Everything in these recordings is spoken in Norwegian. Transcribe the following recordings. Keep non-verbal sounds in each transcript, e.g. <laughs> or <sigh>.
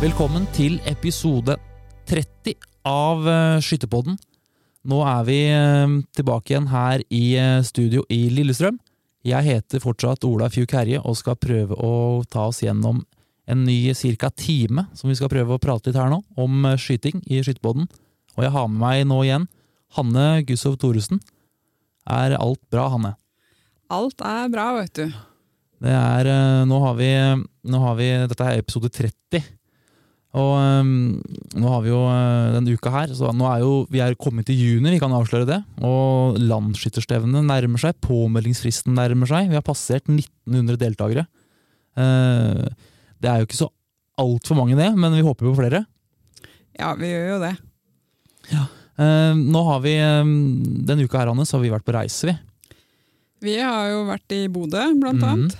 Velkommen til episode 30 av eh, Skytterpodden. Nå er vi eh, tilbake igjen her i eh, studio i Lillestrøm. Jeg heter fortsatt Ola Fjuk Herje og skal prøve å ta oss gjennom en ny ca. time som vi skal prøve å prate litt her nå, om skyting i Skytterpodden. Og jeg har med meg nå igjen Hanne Gussov Thoresen. Er alt bra, Hanne? Alt er bra, vet du. Det er, nå har vi, nå har vi Dette er episode 30. Og um, nå har vi jo uh, denne uka her, så nå er jo vi er kommet til juni, vi kan avsløre det. Og landsskytterstevnet nærmer seg, påmeldingsfristen nærmer seg. Vi har passert 1900 deltakere. Uh, det er jo ikke så altfor mange, det, men vi håper på flere. Ja, vi gjør jo det. Uh, nå har vi, um, Denne uka her, Anne, så har vi vært på reise, vi. Vi har jo vært i Bodø, blant mm. annet.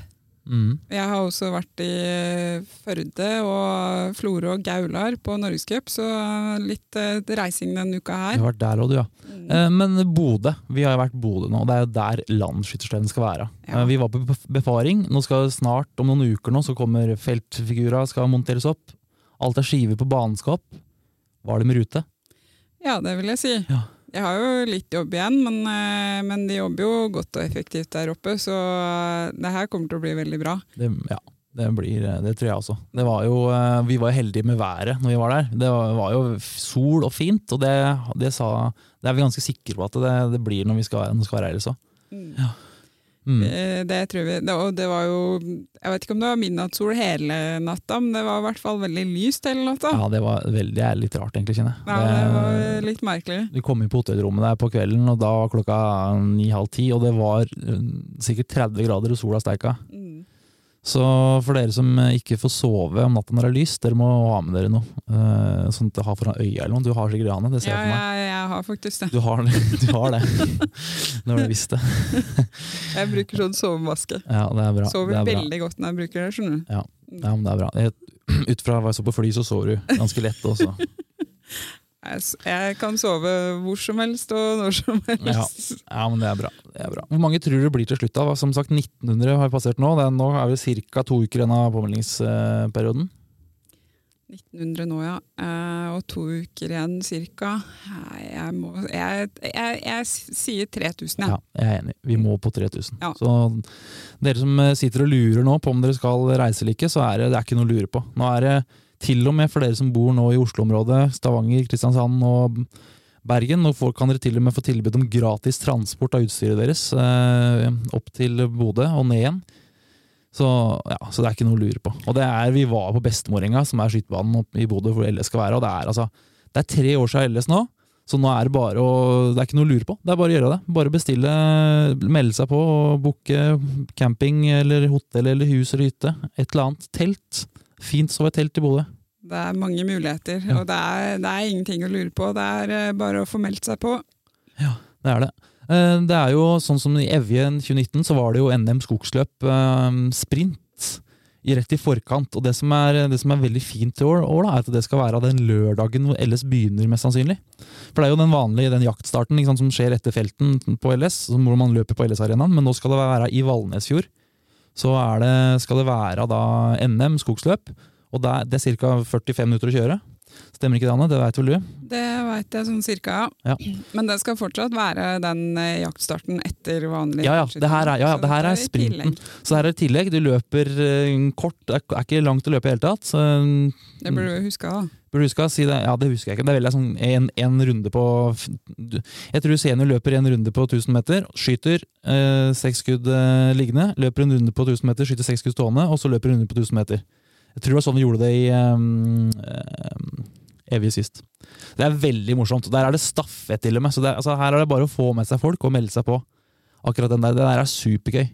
Mm. Jeg har også vært i eh, Førde og Florø og Gaular på Norgescup, så litt eh, reising denne uka her. her. har vært der òg, du, ja. Mm. Eh, Men Bodø, vi har jo vært Bodø nå, og det er jo der landsskytterstevnet skal være. Ja. Vi var på befaring, nå skal snart, om noen uker nå, så kommer feltfigura skal monteres opp. Alt er skiver på baneskap. Var det med rute? Ja, det vil jeg si. Ja. Jeg har jo litt jobb igjen, men, eh, men de jobber jo godt og effektivt der oppe, så eh, det her kommer til å bli veldig bra. Det, ja, det blir Det tror jeg også. Det var jo, eh, vi var heldige med været når vi var der. Det var, var jo sol og fint, og det, det, sa, det er vi ganske sikre på at det, det blir når vi skal, når vi skal være her så Mm. Mm. Eh, Det tror vi. Det, og det var jo Jeg vet ikke om det var midnattssol hele natta, men det var i hvert fall veldig lyst hele natta. Ja, det var veldig det er litt rart, egentlig, kjenner jeg. Ja, det var litt merkelig. Vi kom inn på hotellrommet der på kvelden, og da var klokka ni-halv ti, og det var eh, sikkert 30 grader og sola steika. Mm. Så for dere som ikke får sove om natta når det er lyst, dere må ha med dere noe. eh, at å har foran øya eller noe. Du har sikkert det, Hanne. Det ser Ja, jeg for meg. Ja, jeg har faktisk det. Du har det. <laughs> Du har det. Når du visste det. <laughs> Jeg bruker sånn sovemaske. Ja, det er bra. Sover det er bra. veldig godt når jeg bruker det. skjønner du. Ja, men det er bra. Jeg, <clears throat> ut fra hva jeg så på fly, så sover du ganske lett også. <laughs> Jeg, kan sove hvor som helst og når som helst. Ja, men det er bra. Det er bra. Hvor mange tror du det blir til slutt? da? Som sagt, 1900 har vi passert nå. Det er, nå er vi ca. to uker igjen av påmeldingsperioden. 1900 nå, ja. Eh, og to uker igjen cirka. Jeg, må, jeg, jeg, jeg sier 3000, Ja, ja. jeg er enig. Vi må på 3000. Ja. Så dere som eh, sitter og lurer nå på om dere skal reise eller ikke, så er det, det er ikke noe å lure på. Nå er det til og med for dere som bor nå i Oslo-området, Stavanger, Kristiansand og Bergen, nå kan dere til og med få tilbud om gratis transport av utstyret deres eh, opp til Bodø og ned igjen. Så, ja, så det er ikke noe å lure på. Og det er, Vi var på Bestemorenga, som er skytebanen i Bodø hvor LS skal være. og Det er altså, det er tre år siden LS nå, så nå er det bare å Det er ikke noe å lure på. Det er bare å gjøre det. Bare bestille, melde seg på og booke camping eller hotell eller hus eller hytte. Et eller annet. Telt. Fint sove et telt i Bodø. Det er mange muligheter, Ja. og det er, det er ingenting å lure på. Det er eh, bare å få meldt seg på. Ja, Det er det. Eh, Det er jo sånn som i Evje 2019, så var det jo NM skogsløp eh, sprint i rett i forkant. Og det som er, det som er veldig fint i år, da, er at det skal være den lørdagen hvor LS begynner, mest sannsynlig. For det er jo den vanlige den jaktstarten sant, som skjer etter felten på LS, hvor man løper på LS-arenaen, men nå skal det være i Valnesfjord. Så det, skal det være da NM skogsløp, og det er, det er ca. 45 minutter å kjøre. Stemmer ikke det, Anne? Det veit vel du? Det veit jeg sånn cirka, Ja. Men det skal fortsatt være den eh, jaktstarten etter vanlig Ja, ja, det her er, ja, ja, det her er sprinten. Så her er det tillegg. Du løper eh, kort, det er, ikke langt å løpe i det hele tatt. Så eh, Det burde du huske, da. burde du huske si det. Ja, det husker jeg ikke. Det er veldig sånn en, en runde på Jeg tror senior løper en runde på 1000 meter, skyter eh, seks skudd liggende, løper en runde på 1000 meter, skyter seks skudd stående, og så løper en runde på 1000 meter. Jeg tror det var sånn vi gjorde det i um, evig sist. Det er veldig morsomt. Der er det staffett, til og med. Så det, altså, her er det bare å få med seg folk og melde seg på. Akkurat den der, Det der er supergøy.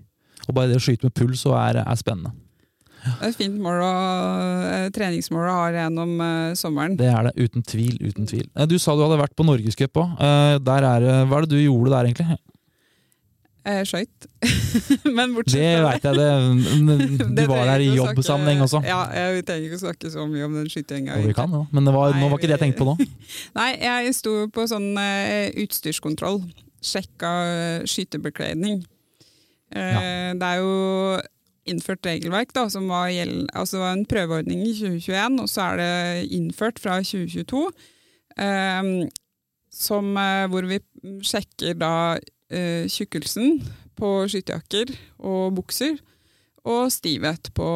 Og bare det å skyte med puls så er, er spennende. Det er et fint mål å, eh, treningsmål å ha gjennom uh, sommeren. Det er det, uten tvil. uten tvil. Du sa du hadde vært på Norgescup òg. Er Hva er det du gjorde der, egentlig? Jeg skøyt. <laughs> Men bortsett Det vet veit jeg. <laughs> Det, du var der i jobbsammenheng også. Ja, jeg trenger ikke å snakke så mye om den skytinga. Og vi kan, ja. Men det var, nå var ikke det jeg tenkte på nå. <laughs> Nei, jeg sto på sånn uh, utstyrskontroll. Sjekka uh, skytebekledning. Eh, Det er jo innført regelverk da, som var, gjeld, altså var en prøveordning i 2021, og så er det innført fra 2022. Eh, som, eh, hvor vi sjekker da eh, tjukkelsen på skytterjakker og bukser, og stivhet på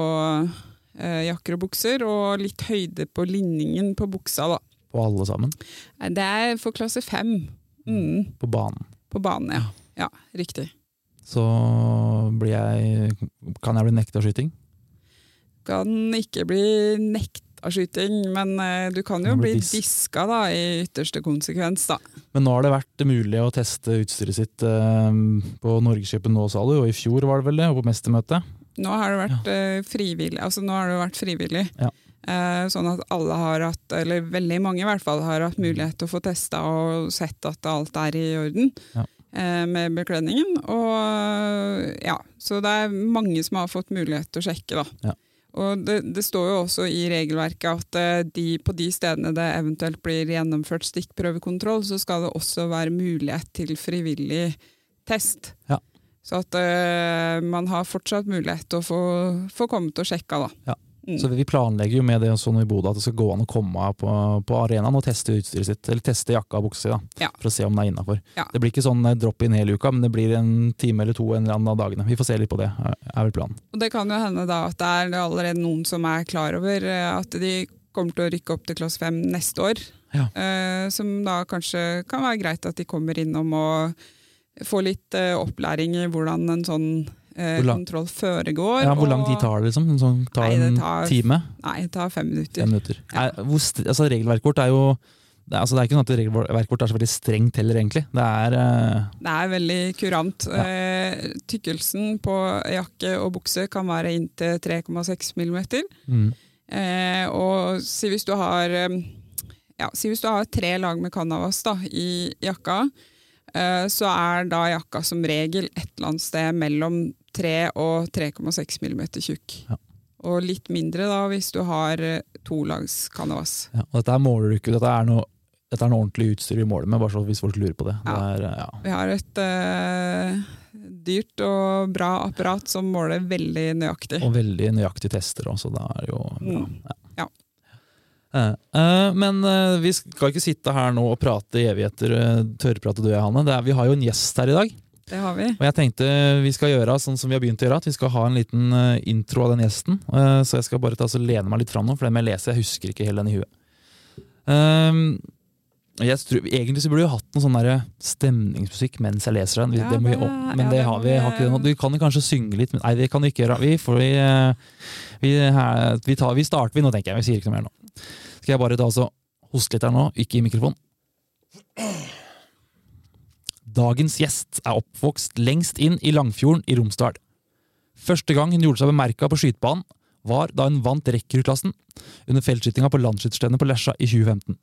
eh, jakker og bukser, og litt høyde på linningen på buksa. da. På alle sammen? Det er for klasse fem. Mm, På banen. på banen, ja. Ja, riktig. Så blir jeg Kan jeg bli nekta skyting? Kan ikke bli nekta skyting, men eh, du kan jo bli bli diska da, i ytterste konsekvens. da. Men nå har det vært mulig å teste utstyret sitt eh, på Norgescupen nå, sa du, og i fjor var det vel det, og på mestermøtet. Nå har det vært eh, frivillig. Altså, nå har det vært frivillig. Ja. Eh, sånn at alle har hatt, eller veldig mange i hvert fall, har hatt mulighet til å få testa og sett at alt er i orden Ja. eh, med bekledningen. Og ja, Så det er mange som har fått mulighet til å sjekke, da. Ja. Og det, det står jo også i regelverket at eh, de, på de stedene det eventuelt blir gjennomført stikkprøvekontroll, så skal det også være mulighet til frivillig test. Ja. Så at uh, man har fortsatt mulighet til å få, få kommet og sjekka, da. Ja. Så vi planlegger jo med det sånn i Bodø at det skal gå an å komme på, på arenaen og teste utstyret sitt, eller teste jakka og buksa si, Ja. for å se om det er innafor. Ja. Det blir ikke sånn eh, drop in hele uka, men det blir en time eller to en eller annen av dagene. Vi får se litt på det, er er vel planen. Og det kan jo hende da at det er allerede noen som er klar over eh, at de kommer til å rykke opp til klasse 5 neste år. Ja. Eh, som da kanskje kan være greit at de kommer innom og får litt eh, opplæring i hvordan en sånn eh, lang- kontroll foregår. Ja, hvor lang tid tar det, liksom? Sånn, tar Nei, det en tar- time? Nei, det tar fem minutter. Fem minutter. Ja. Er, hvor, altså, regelverket vårt er jo det er, altså, det er ikke sånn at regelverket vårt er så veldig strengt heller, egentlig. Det er eh, Det er veldig kurant. Ja. Eh, tykkelsen på jakke og bukse kan være inntil 3,6 millimeter. mm, Eh, og si hvis du har eh, ja, si hvis du har tre lag med canvas da, i jakka, så er da jakka som regel et eller annet sted mellom 3 og 3,6 mm tjukk. Ja. Og litt mindre da hvis du har eh, to lags canvas. ja. Og dette måler du ikke, dette er noe dette er noe ordentlig utstyr vi måler med, bare så hvis folk lurer på det. det er, eh, ja. Vi har et uh, dyrt og bra apparat som måler veldig nøyaktig. Og veldig nøyaktige tester også, det er jo bra. Mm. Ja. Ja. Men vi skal ikke sitte her nå og prate i evigheter, tørrprate du og jeg, Hanne. Det er, vi har jo en gjest her i dag. Det har vi. Og jeg tenkte vi skal gjøre sånn som vi har begynt å gjøre, at vi skal ha en liten eh, intro av den gjesten. Eh, så jeg skal bare ta så lene meg litt fram nå, for det med jeg lese. Jeg husker ikke helt den i huet. Um, jeg tror, egentlig så burde vi hatt noe sånn stemningsmusikk mens jeg leser den. Ja, det må vi opp, men ja, det har vi, har ikke det. Du kan kanskje synge litt, men nei, det kan du ikke gjøre. Vi, får, vi, vi, her, vi, tar, vi starter vi nå, tenker jeg. Vi sier ikke noe mer nå. Skal jeg bare ta altså, hoste litt her nå, ikke i mikrofon. Dagens gjest er oppvokst lengst inn i Langfjorden i Romsdal. Første gang hun gjorde seg bemerka på skytebanen, var da hun vant rekruttklassen under feltskytinga på landsskytterstevnet på Lesja i 2015.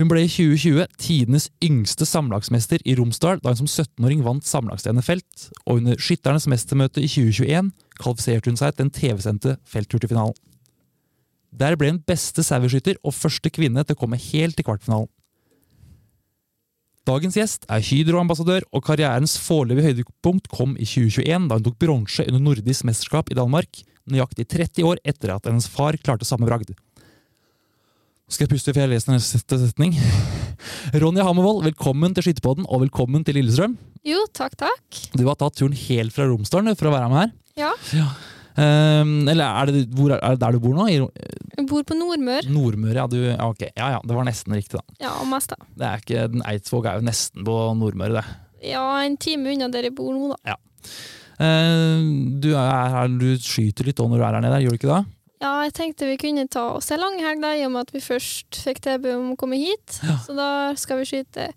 Hun ble i 2020 tidenes yngste samlagsmester i Romsdal da hun som 17-åring vant samlagsstevnet felt, og under skytternes mestermøte i 2021 kvalifiserte hun seg til den TV-sendte felttur. Der ble hun beste saueskytter og første kvinne til å komme helt til kvartfinalen. Dagens gjest er Hydro-ambassadør, og karrierens foreløpige høydepunkt kom i 2021, da hun tok bronse under nordisk mesterskap i Danmark, nøyaktig 30 år etter at hennes far klarte samme bragd. Skal jeg puste før jeg leser neste setning? Ronja Hammervold, velkommen til Skytterpodden, og velkommen til Lillestrøm. Jo, takk, takk. Du har tatt turen helt fra Romsdalen for å være med her. Ja. Ehm, eller er det, hvor er, det der du bor nå? Jeg bor på Nordmør. Nordmør, ja, du, ja, okay. ja ja, det var nesten riktig, da. Ja, mest da. Det er ikke, den Eidsvåg er jo nesten på Nordmøre, det. Ja, en time unna der jeg bor nå, da. Ja. du, er her, du skyter litt når du er her nede, gjør du ikke det? Ja, jeg tenkte vi kunne ta oss en langhelg, da, i og med at vi først fikk tilbud om å komme hit. Ja. Så da skal vi skyte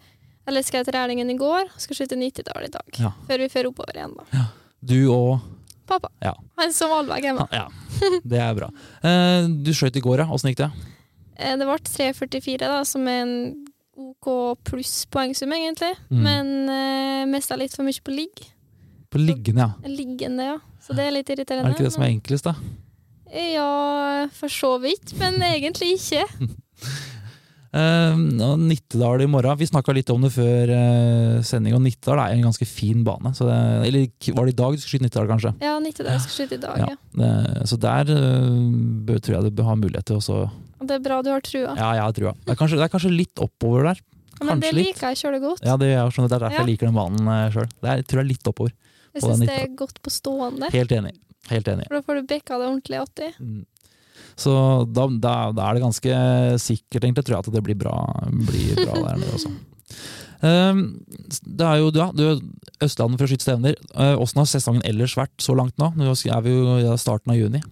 Eller skal jeg til Rælingen i går, og skal skyte Nittedal i dag. Ja. Før vi fører oppover igjen, da. Ja. Du og Pappa. Ja. Han som allveg hjemme. Ja, det er bra. Ehm, du skøyt i går, ja. Åssen gikk det? Eh, Det ble 3,44, da, som er en OK pluss poengsum, egentlig. Mm. Men uh, mista litt for mye på ligg. På liggende, ja. Liggende, ja. Så det er litt irriterende. Er det ikke det som er enklest, da? Ja, for så vidt, men egentlig ikke. <laughs> Eh, og Nittedal i morgen. Vi snakka litt om det før uh, sending, og Nittedal er en ganske fin bane. Så det, eller var det i dag du skulle skyte Nittedal, kanskje? Ja, Nittedal skulle skyte i dag, Ja. ja. Det, så der uh, tror jeg du ha mulighet til å det er bra du har trua. Ja, jeg har trua. Det er kanskje, det er kanskje litt oppover der. Men det kanskje liker jeg kjølig godt. Ja, det, er, det er derfor Ja. jeg liker den banen uh, sjøl. Jeg tror jeg er litt oppover. Jeg syns det er godt på stående. Helt enig. Helt enig. For da får du bekka det ordentlig atti. Mm. Så da, da, da er det ganske sikkert, egentlig, tror jeg, at det blir bra, blir bra <laughs> der nede også. Um, det er jo ja, du Østlandet for å skyte stevner. Uh, Åssen har sesongen ellers vært så langt nå? Nå er vi jo i starten av juni.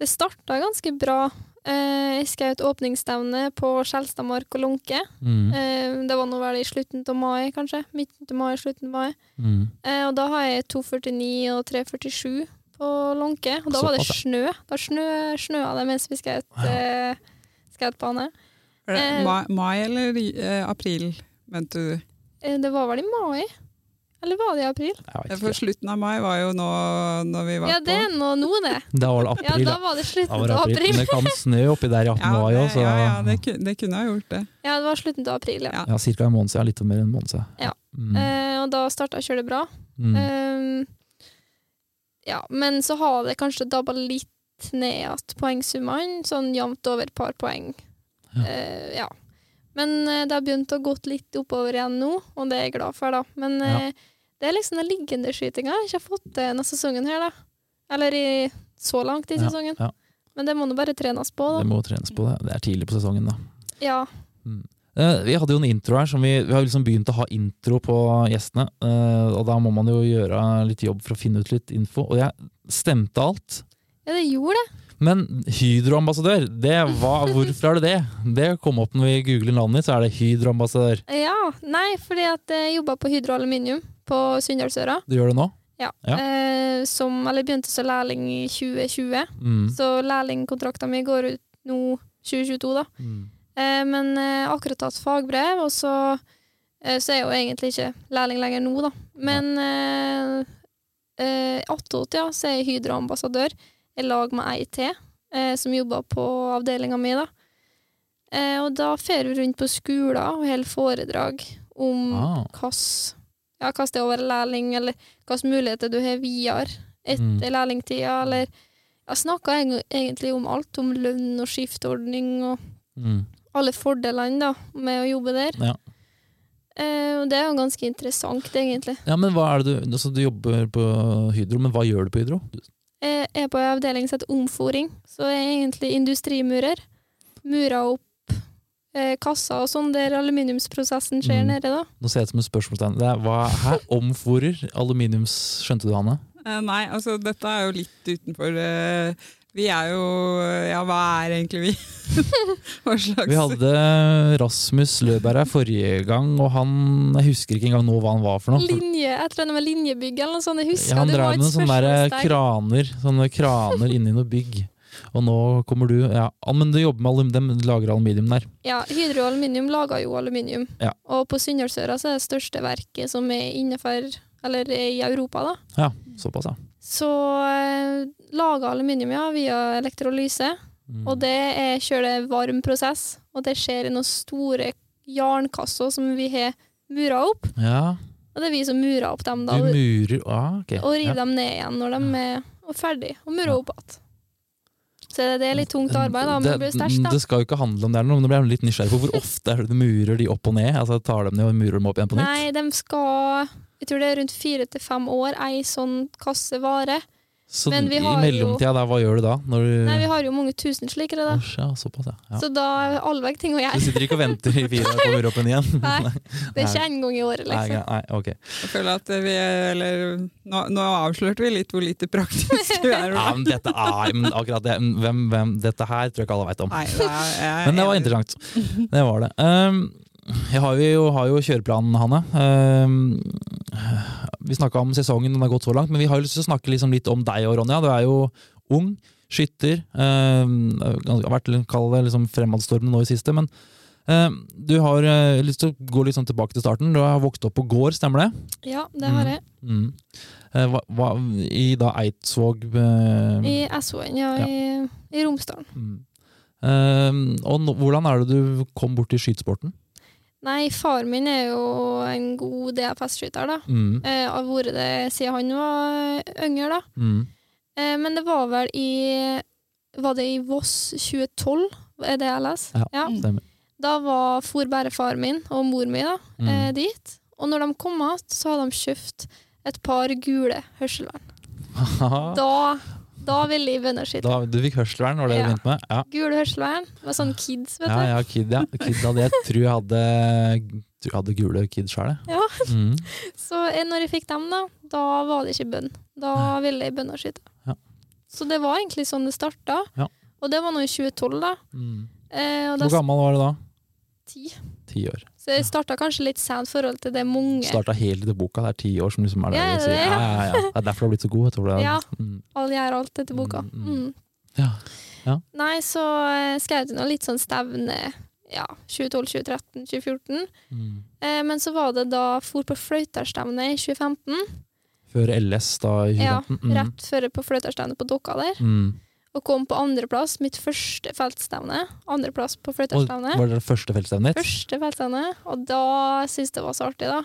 Det starta ganske bra. Eh, Jeg skjøt åpningsstevne på Skjelstadmark og Lunke. Mm. Eh, Det var nå vel i slutten av mai, kanskje. Midten av mai, slutten av mai. Mm. Eh, Og da har jeg 2,49 og 3,47 på Lånke. Og da var det snø. Da snø, snøa det mens vi skjøt Ja. uh, skautbane. Er det Eh, mai, mai eller uh, april, mente du? Eh, Det var vel i mai? Eller var det i april? Ja, For slutten av mai var jo nå når vi var på Ja, det er nå nå, det. Da var det Ja, da var det slutten av april. Men april. det kan snø oppi der i 18. Ja, mai òg, så ja, ja, det, kunne, det kunne ha gjort det. Ja, det var slutten av april, ja. Ja. ca. en måned siden. Litt mer enn en måned siden. Ja. Mm. Eh, og da starta kjølet bra. Mm. Ehm, ja, men så har det kanskje dabba litt ned igjen poengsummene, sånn jevnt over et par poeng. Ja. Eh, ja. Men eh, det har begynt å gå litt oppover igjen nå, og det er jeg glad for, da. Men Ja. eh, det er liksom den liggende skytinga jeg ikke har fått til denne sesongen her, da. Eller i, så langt i sesongen. Men det må nå bare trenes på, da. Det må trenes på det. Det er tidlig på sesongen, da. Ja. Eh, Vi hadde jo en intro her, som vi, vi har liksom begynt å ha intro på gjestene. eh, Og da må man jo gjøre litt jobb for å finne ut litt info. Og jeg stemte alt. ja, det gjorde det. Men Hydro-ambassadør, det var, hvorfor er det det? Det kom opp når vi googler navnet ditt, så er det Hydro-ambassadør. Ja. Nei, fordi at jeg jobba på Hydro Aluminium på Sunndalsøra. Du gjør det nå? Ja. Ja. Eh, som, eller begynte som lærling i 2020, Mm. så lærlingkontrakta mi går ut nå 2022, da. Mm. Eh, men har akkurat tatt fagbrev, og så, eh, så er jeg jo egentlig ikke lærling lenger nå, da. Men eh, eh, attåt, ja, så er jeg Hydro-ambassadør i lag med ei til, eh, som jobber på avdelinga mi, da. Eh, og da fer vi rundt på skoler og holder foredrag om Ah. hvilke ja, hva det å være lærling, eller hvilke muligheter du har videre etter Mm. lærlingtida, eller Jeg snakka egentlig om alt, om lønn og skiftordning og Mm. Alle fordelene da, med å jobbe der. Ja. Eh, og det er jo ganske interessant, egentlig. ja, men hva er det du altså, Du jobber på Hydro, men hva gjør du på Hydro? Jeg er på avdeling som heter omforing, så jeg er egentlig industrimurer. Murer opp eh, kasser og sånn, der aluminiumsprosessen skjer Mm. nede, da. Nå ser jeg ut som et spørsmålstegn. Det er, hva her <laughs> omforer aluminiums... Skjønte du, Hanne? Eh, nei, altså dette er jo litt utenfor eh, Vi er jo Ja, hva er egentlig vi? <laughs> hva slags Vi hadde Rasmus Løberg her forrige gang, og han Jeg husker ikke engang nå hva han var for noe. Linje, jeg tror det var linjebygg eller noe sånt. Jeg husker Ja, han drev med sånne der kraner Sånne kraner inni noe bygg. Og nå kommer du ja, Men du jobber med aluminium, de lager aluminium der. Ja, Hydro Aluminium lager jo aluminium. Ja. Og på Sunndalsøra så er det største verket som er innenfor Eller er i Europa, da. Ja, såpass, ja. Så eh, lager aluminium ja, via elektrolyse. Mm. Og det er kjører varm prosess. Og det skjer i noen store jernkasser som vi har mura opp. Ja, Og det er vi som murer opp dem, da. du murer ah, okay. og river ja. dem ned igjen når de er ferdige, og murer Ja. opp igjen. Så det er litt tungt arbeid, da, men det blir stæsj, da. Det skal jo ikke handle om det, men nå blir jeg litt nysgjerrig på hvor ofte er det du murer de opp og ned? Altså Tar dem ned og murer dem opp igjen på nytt? Nei, de skal Jeg tror det er rundt fire til fem år ei sånn kasse vare. Så men vi i har jo- mellomtida der, hva gjør du da? Når du Nei, vi har jo mange tusen slikere, da. Æsj, ja, såpass, ja. ja. Så da er allveg ting å Du gjøre. sitter ikke og venter i fire år på å opp en igjen? <laughs> Nei, det er ikke en gang i året, Nei, liksom. nei, ok. Jeg føler at vi Eller nå, nå avslørte vi litt hvor lite praktisk vi er. Ja, men dette er men akkurat det, hvem, hvem, Dette her tror jeg ikke alle veit om. Nei, det er, jeg, Men det var interessant. Det var det. Um, jeg har jo, har jo kjøreplanen, Hanne. Uh, vi snakka om sesongen, den har gått så langt, men vi har jo lyst til å snakke liksom litt om deg og Ronja. Du er jo ung, skytter. Uh, har vært kall det liksom fremadstormende nå i siste, men uh, du har uh, lyst til å gå litt sånn tilbake til starten. Du har vokst opp på gård, stemmer det? Ja, det har jeg. Mm. Uh, hva, hva, I da Eidsvåg I Essoen, ja, Ja. I, i Romsdalen. mm. Og no, hvordan er det du kom bort til skytesporten? Nei, far min er jo en god DFS-skyter, da. Mm. Eh, har vært det siden han var yngre, da. Mm. Eh, men det var vel i Var det i Voss 2012, er det jeg leser? Ja. Stemmer. Da var for bare far min og mor mi da, Mm. eh, dit. Og når de kom igjen, så hadde de kjøpt et par gule hørselvern. <laughs> Da, da ville jeg begynne å skyte. da, du fikk hørselvern, var det Ja. du begynte med? Ja. Gule hørselvern var sånn kids, vet du. ja, Kid, ja. Kid hadde, jeg tror jeg hadde, tror jeg hadde gule kids sjøl. Ja. Mm. <laughs> Så når jeg fikk dem, da, da var det ikke bønn. Da ville jeg begynne å skyte. Ja. Så det var egentlig sånn det starta. Ja. Og det var nå i 2012, da. Mm. Eh, Hvor gammel var du da? ti. Ti år. Så jeg starta kanskje litt sent i forhold til det mange Starta helt etter boka. Det er ti år som liksom er det Ja, det det? Ja, ja, ja. Det er derfor du har blitt så god. jeg tror det Ja. Mm. Alle gjør alt etter boka. Mm, mm. Mm. Ja. Nei, så eh, skrev jeg noe litt sånn stevne ja, 2012, 2013, 2014. Mm. Eh, men så var det da for på fløyterstevne i 2015. Før LS, da, i 2015. Ja, Rett før på fløyterstevne på Dokka der. Mm. Og kom på andreplass, mitt første feltstevne. Andreplass på Og var det første feltstevnet? Første feltstevne. Og da syntes jeg det var så artig, da.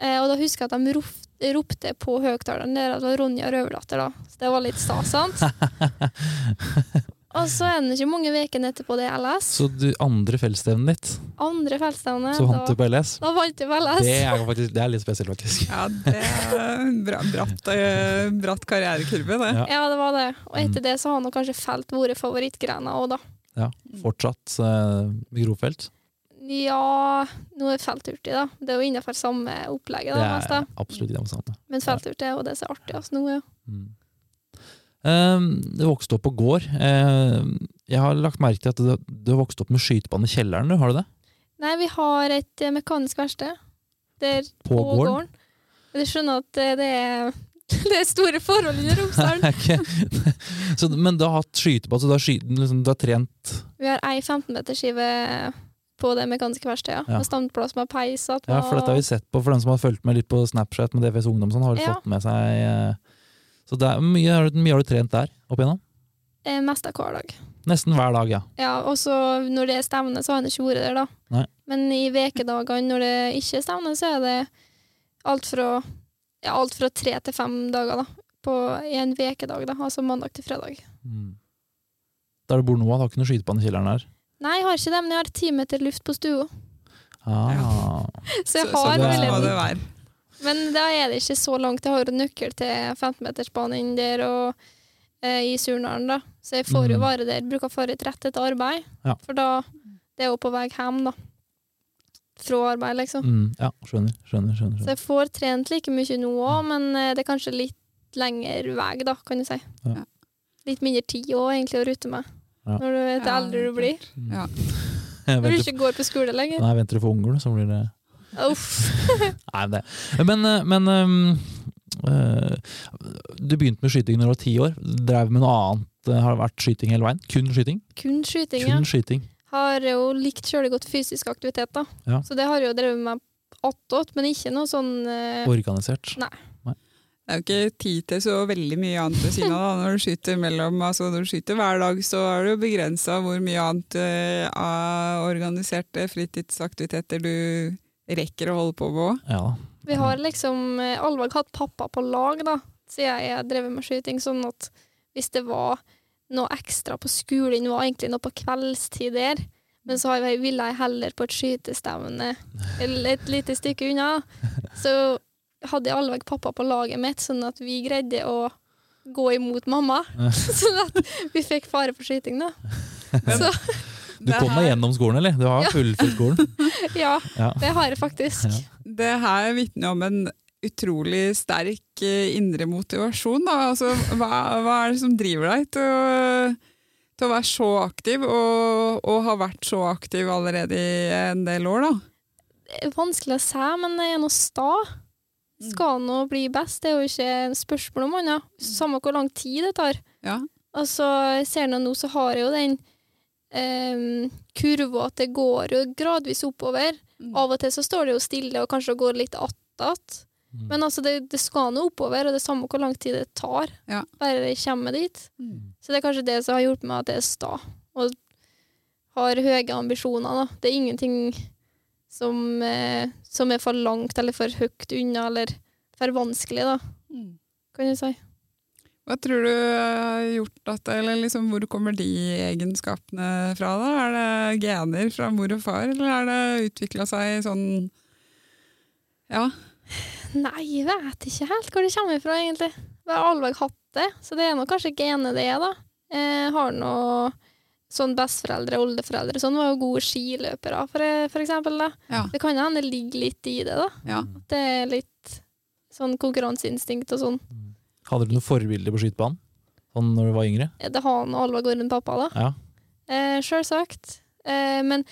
Eh, og da husker jeg at de rop, ropte på høyttaleren der at det var Ronja Røverdatter, da. Så det var litt stas, sant? <laughs> og så er det ikke mange ukene etterpå det er LS. Så du, andre feltstevnet ditt, Andre feltstevne. så vant du på LS? da vant jeg på LS. Det er, faktisk, det er litt spesielt, faktisk. Ja, det er en bra, bratt, eh, bratt karrierekurve, det. Ja. Ja, det var det. Og etter det så har nå kanskje felt vært favorittgrena òg, da. Ja, Fortsatt eh, grovfelt? Ja, nå er felthurtig, da. Det er jo innenfor samme opplegget, Det da, mest, da. er absolutt det samme. Men felthurtig er jo det som er artig altså, nå, ja. Mm. Um, du vokste opp på gård. Um, jeg har lagt merke til at du, har vokst opp med skytebane i kjelleren, har du det? Nei, vi har et eh, mekanisk verksted der På, på gården? Du skjønner at eh, det er, <laughs> det er store forhold under Romsdalen. <laughs> okay. <laughs> så, men du har hatt skytebane, så du har, sky, liksom, du har trent Vi har ei 15-meterskive på det mekaniske verkstedet. Ja. Med standplass med peis. Ja, for dette har vi sett på, for dem som har fulgt med litt på Snapchat med DFS Ungdom, sånn, har Ja. fått med seg eh, Så det er, mye, har du- mye har du trent der opp igjennom? eh, mest av hver dag. Nesten hver dag, ja. Ja, og så når det er stevne, så har han ikke vært der, da. Nei. Men i vekedagene når det ikke er stevne, så er det alt fra, ja, alt fra tre til fem dager, da. På, I en vekedag, da. Altså mandag til fredag. Mm. Der du bor nå, har du ikke noe skytebane i kjelleren der? Nei, jeg har ikke det, men jeg har ti meter luft på stua. Ah. <laughs> Så jeg Så- så det- må muligheten. Men da er det ikke så langt. Jeg har en nøkkel til 15-metersbanen der og eh, i Surnadalen, da. Så jeg får jo Mm. være der. Bruker å fare rett etter arbeid. Ja. For da Det er jo på vei hjem, da. Fra arbeid, liksom. Mm, ja, skjønner. skjønner, skjønner, Så jeg får trent like mye nå òg, men eh, det er kanskje litt lengre vei, da, kan du si. Ja. Litt mindre tid òg, egentlig, å rute med. Ja. Når du vet Ja, eldre du blir. Mm. Ja. <laughs> Når du ikke går på skole lenger. nei, venter du for unger, så blir det. <laughs> Nei, det. Men, eh, men um, uh, Du begynte med skyting når du var ti år. Drev med noe annet? Det Har det vært skyting hele veien? Kun skyting? Kun skyting, ja. Skyting. Har jo likt sjøl godt fysisk aktivitet, da. Ja. Så det har jo drevet med attåt, men ikke noe sånn uh... Organisert. Nei. Det er jo ikke tid til så veldig mye annet ved siden av. da. Når du skyter mellom, altså når du skyter hver dag, så er det jo begrensa hvor mye annet eh, av organiserte fritidsaktiviteter du rekker å holde på med òg. Ja. Vi har liksom eh, hatt pappa på lag, da, siden jeg drevet med skyting, sånn at hvis det var noe ekstra på skolen, var egentlig noe på kveldstid der, men så ville jeg heller på et skytestevne eller et lite stykke unna, så hadde jeg allveg pappa på laget mitt, sånn at vi greide å gå imot mamma, <laughs> sånn at vi fikk fare for skyting, da. Så Du kom deg gjennom skolen, eller? Du har Ja. fullført skolen? <laughs> ja, Ja. det har jeg faktisk. Ja. Det her vitner om en utrolig sterk eh, indre motivasjon. Da. Altså, hva, hva er det som driver deg til å, til å være så aktiv, og, og har vært så aktiv allerede i en del år? da? Det er vanskelig å si, men jeg er nå sta. Skal nå bli best, det er jo ikke et spørsmål om annet. Samme hvor lang tid det tar. Ja. Og så ser nå nå, så har jeg jo den um, kurva at det går jo gradvis oppover. Mm. Av og til så står det jo stille og kanskje det går litt attåt. Mm. Men altså, det, det skal nå oppover, og det er samme hvor lang tid det tar. Ja. Bare jeg kommer dit. Mm. Så det er kanskje det som har hjulpet meg at jeg er sta. Og har høye ambisjoner. Da. Det er ingenting som, eh, som er for langt eller for høyt unna eller for vanskelig, da, Mm. kan du si. Hva tror du har gjort at Eller liksom, hvor kommer de egenskapene fra, da? Er det gener fra mor og far, eller har det utvikla seg sånn Ja. Nei, jeg vet ikke helt hvor det kommer fra, egentlig. Jeg har aldri hatt det, så det er nok kanskje genet det er, da. Jeg har nå sånn besteforeldre og oldeforeldre sånn var jo gode skiløpere, for, for eksempel. Da. Ja. Det kan hende det ligger litt i det, da. ja. Det er litt sånn konkurranseinstinkt og sånn. Hadde du noen forbilder på skytebanen? Sånn når du var yngre? Det har han Alva rundt pappa, da. Ja. Eh, Sjølsagt. Eh, men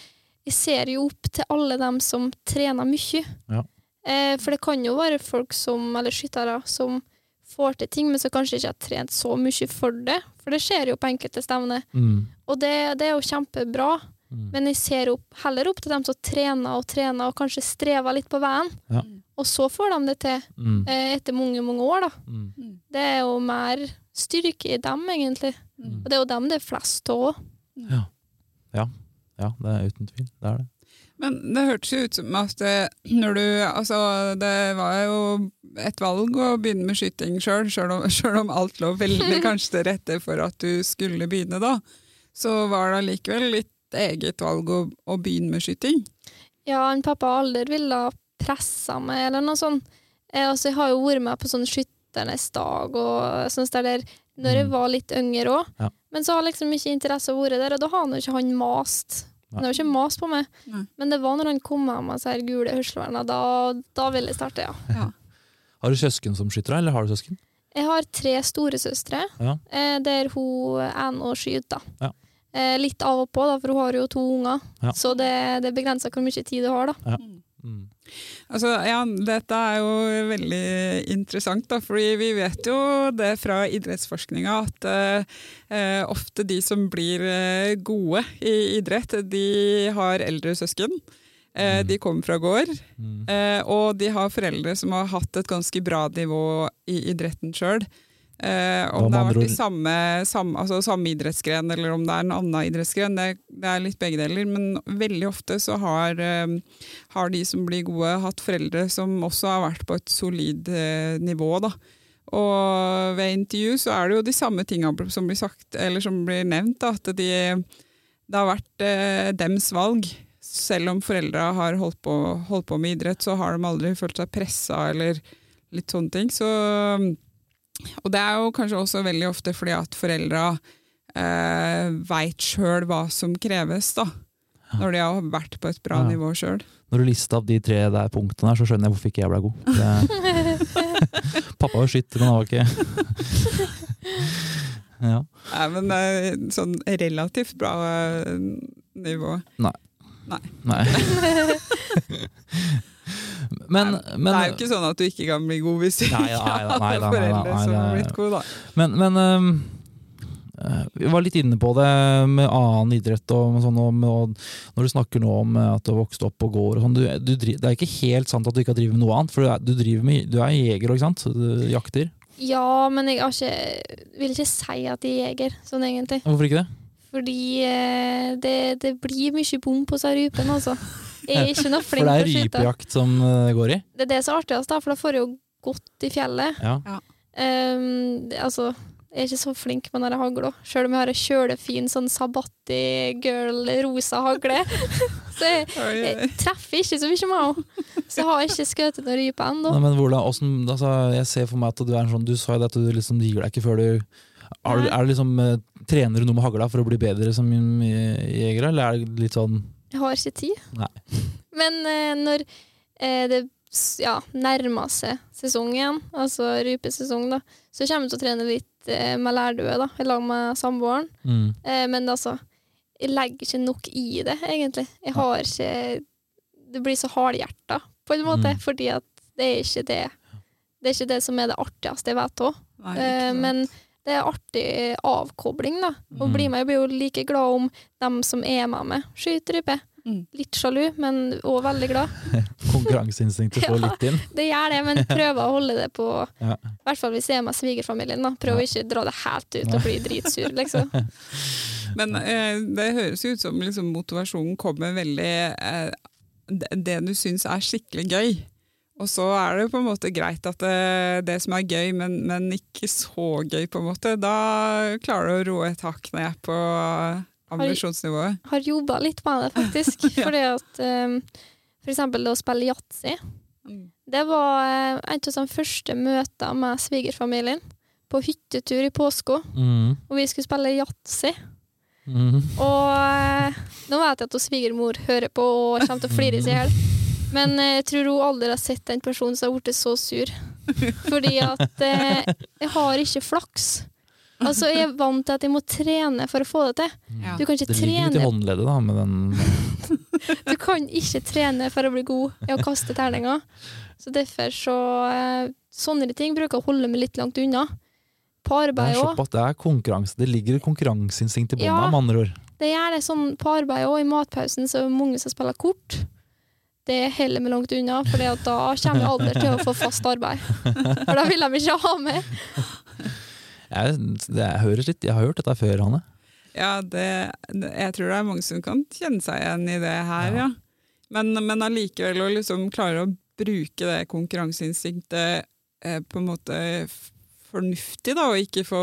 jeg ser jo opp til alle dem som trener mye. Ja. Eh, for det kan jo være folk som, eller skyttere som får til ting, men som kanskje ikke har trent så mye for det. For det skjer jo på enkelte stevner. Mm. Og det, det er jo kjempebra. Mm. Men jeg ser opp, heller opp til dem som trener og trener og kanskje strever litt på veien. Ja. Og så får de det til Mm. eh, etter mange, mange år, da. Mm. Det er jo mer styrke i dem, egentlig. Mm. Og det er jo dem det er flest av òg. Ja. ja. Ja, det er uten tvil. Det er det. Men det hørtes jo ut som at eh, når du Altså, det var jo et valg å begynne med skyting sjøl, sjøl om, <laughs> om alt lå veldig <laughs> kanskje til rette for at du skulle begynne, da. Så var det allikevel litt eget valg å, å begynne med skyting. Ja, en pappa Alder aldri ville pressa meg, eller noe sånt. Eh, altså, jeg har jo vært med på sånn Skytternes dag og sånt der, når jeg Mm. var litt yngre òg. Ja. Men så har liksom ikke interesse vært der, og da har han jo ikke han mast. Han har ikke mast på meg. Nei. Men det var når han kom med meg disse her gule hørselvernene, da, da ville jeg starte, ja. <laughs> Har du søsken som skytter, eller har du søsken? Jeg har tre storesøstre, Ja. eh, der hun ene skyter. Ja. Eh, litt av og på, da, for hun har jo to unger. Ja. Så det, det begrenser hvor mye tid hun har, da. Mm. Altså, ja, dette er jo veldig interessant, da, fordi vi vet jo det fra idrettsforskninga at eh, eh, ofte de som blir eh, gode i idrett, de har eldre søsken. Eh, Mm. De kommer fra gård, Mm. eh, og de har foreldre som har hatt et ganske bra nivå i idretten sjøl. Eh, om det har vært i samme, samme, altså samme idrettsgren eller om det er en annen idrettsgren, det, det er litt begge deler. Men veldig ofte så har, eh, har de som blir gode, hatt foreldre som også har vært på et solid eh, nivå. Da. Og ved intervju så er det jo de samme tinga som blir sagt, eller som blir nevnt. Da, at de, det har vært eh, dems valg. Selv om foreldra har holdt på, holdt på med idrett, så har de aldri følt seg pressa eller litt sånne ting. Så, og det er jo kanskje også veldig ofte fordi at foreldra eh, veit sjøl hva som kreves, da. Når de har vært på et bra Ja. nivå sjøl. Når du lista opp de tre der punktene her, så skjønner jeg hvorfor ikke jeg ble god. Det... <laughs> Pappa var skytter, men han var ikke <laughs> Ja. Nei, men det er sånn relativt bra nivå. Nei. Nei. Nei. <laughs> men, Nei, men, det er jo ikke sånn at du ikke kan bli god hvis du ikke har foreldre som har blitt gode, da. men, men øh, Vi var litt inne på det med annen idrett. og sånn, og, med, og Når du snakker nå om at du har vokst opp på gård og sånn, du, du, Det er ikke helt sant at du ikke har drevet med noe annet, for du er, du med, du er jeger, ikke sant? Du jakter. Ja, men jeg har ikke, vil ikke si at jeg er jeger, sånn egentlig. Hvorfor ikke det? Fordi eh, det, det blir mye bom på seg rypen, altså. Jeg er ikke noe <laughs> For flink det til er å skyte. rypejakt som øh, går i? Det er det som er artigst, da, for da får jeg jo godt i fjellet. Ja. Um, det- altså, jeg er ikke så flink med den hagla, sjøl om jeg har ei kjølefin sånn Sabatti girl rosa hagle. <laughs> så jeg, jeg treffer ikke så mye med henne. Så jeg har ikke skutt noen rype ennå. Men hvordan, hvordan, altså, jeg ser for meg at du er en sånn Du sa jo at du liksom gir deg ikke før du er, er det liksom, eh, Trener du noe med hagla for å bli bedre som jeger, eller er det litt sånn Jeg har ikke tid. Nei. <laughs> Men eh, når eh, det ja, nærmer seg sesong igjen, altså rypesesong, da, så kommer jeg til å trene litt eh, med lærdue, da, i lag med samboeren. mm. Eh, men altså, jeg legger ikke nok i det, egentlig. Jeg har ikke Det blir så hardhjerta, på en måte, Mm. fordi at det er ikke det Det er ikke det som er det artigste jeg vet òg. Eh, sant. Det er artig avkobling, da. Mm. bli med, jeg blir jo like glad om dem som er med meg, skyter rype. Mm. Litt sjalu, men òg veldig glad. <laughs> Konkurranseinstinktet får <laughs> Ja. litt inn. Det gjør det, men <laughs> prøver å holde det på Ja. I hvert fall hvis jeg er med svigerfamilien. da Prøver Ja. ikke å dra det helt ut og bli dritsur, liksom. Men eh, det høres ut som liksom, motivasjonen kommer veldig eh, det, det du syns er skikkelig gøy. Og så er det på en måte greit at det, det som er gøy, men, men, ikke så gøy, på en måte. Da klarer du å roe et hakk ned på ambisjonsnivået. Har, har jobba litt med det, faktisk. <laughs> ja. Fordi at um, for eksempel det å spille yatzy. Mm. Det var en et av de første møtene med svigerfamilien. På hyttetur i påska. Mm. Og vi skulle spille yatzy. Mm. Og uh, nå vet jeg at svigermor hører på og kommer til å flire seg i hjel. <laughs> Men eh, jeg tror hun aldri har sett den personen som har blitt så sur. Fordi at eh, jeg har ikke flaks. Altså, Jeg er vant til at jeg må trene for å få det til. Ja. Du kan ikke det ligger litt i håndleddet, da, med den Du kan ikke trene for å bli god i å kaste terninger. Så derfor så eh, Sånne ting bruker jeg å holde meg litt langt unna. På arbeid òg. Det er konkurranse. Det ligger konkurranseinstinkt i bånda, ja, med andre ord. Det gjør det sånn på arbeid òg. I matpausen så er det mange som spiller kort det heller meg langt unna, for da kommer jeg aldri til å få fast arbeid. For da vil de ikke ha meg. Jeg, det høres litt, jeg har hørt dette før, Hanne. Ja, det, jeg tror det er mange som kan kjenne seg igjen i det her, ja. ja. Men, men allikevel å liksom klare å bruke det konkurranseinstinktet eh, på en måte fornuftig, da, og ikke få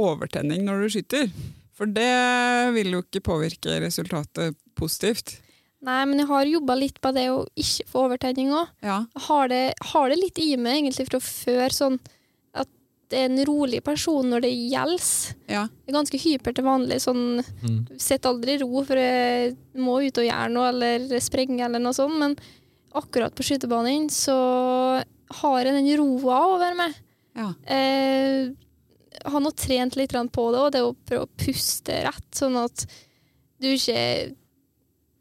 overtenning når du skyter. For det vil jo ikke påvirke resultatet positivt. Nei, men jeg har jobba litt på det å ikke få overtenning òg. Ja. Har, det, har det litt i meg egentlig fra før, sånn at det er en rolig person når det gjelder. Ja. Jeg er ganske hyper til vanlig. sånn, mm. Sitter aldri i ro, for jeg må ut og gjøre noe eller sprenge eller noe sånt. Men akkurat på skytebanen så har jeg den roa over meg. Ja. Eh, jeg har nå trent litt på det, og det å prøve å puste rett, sånn at du ikke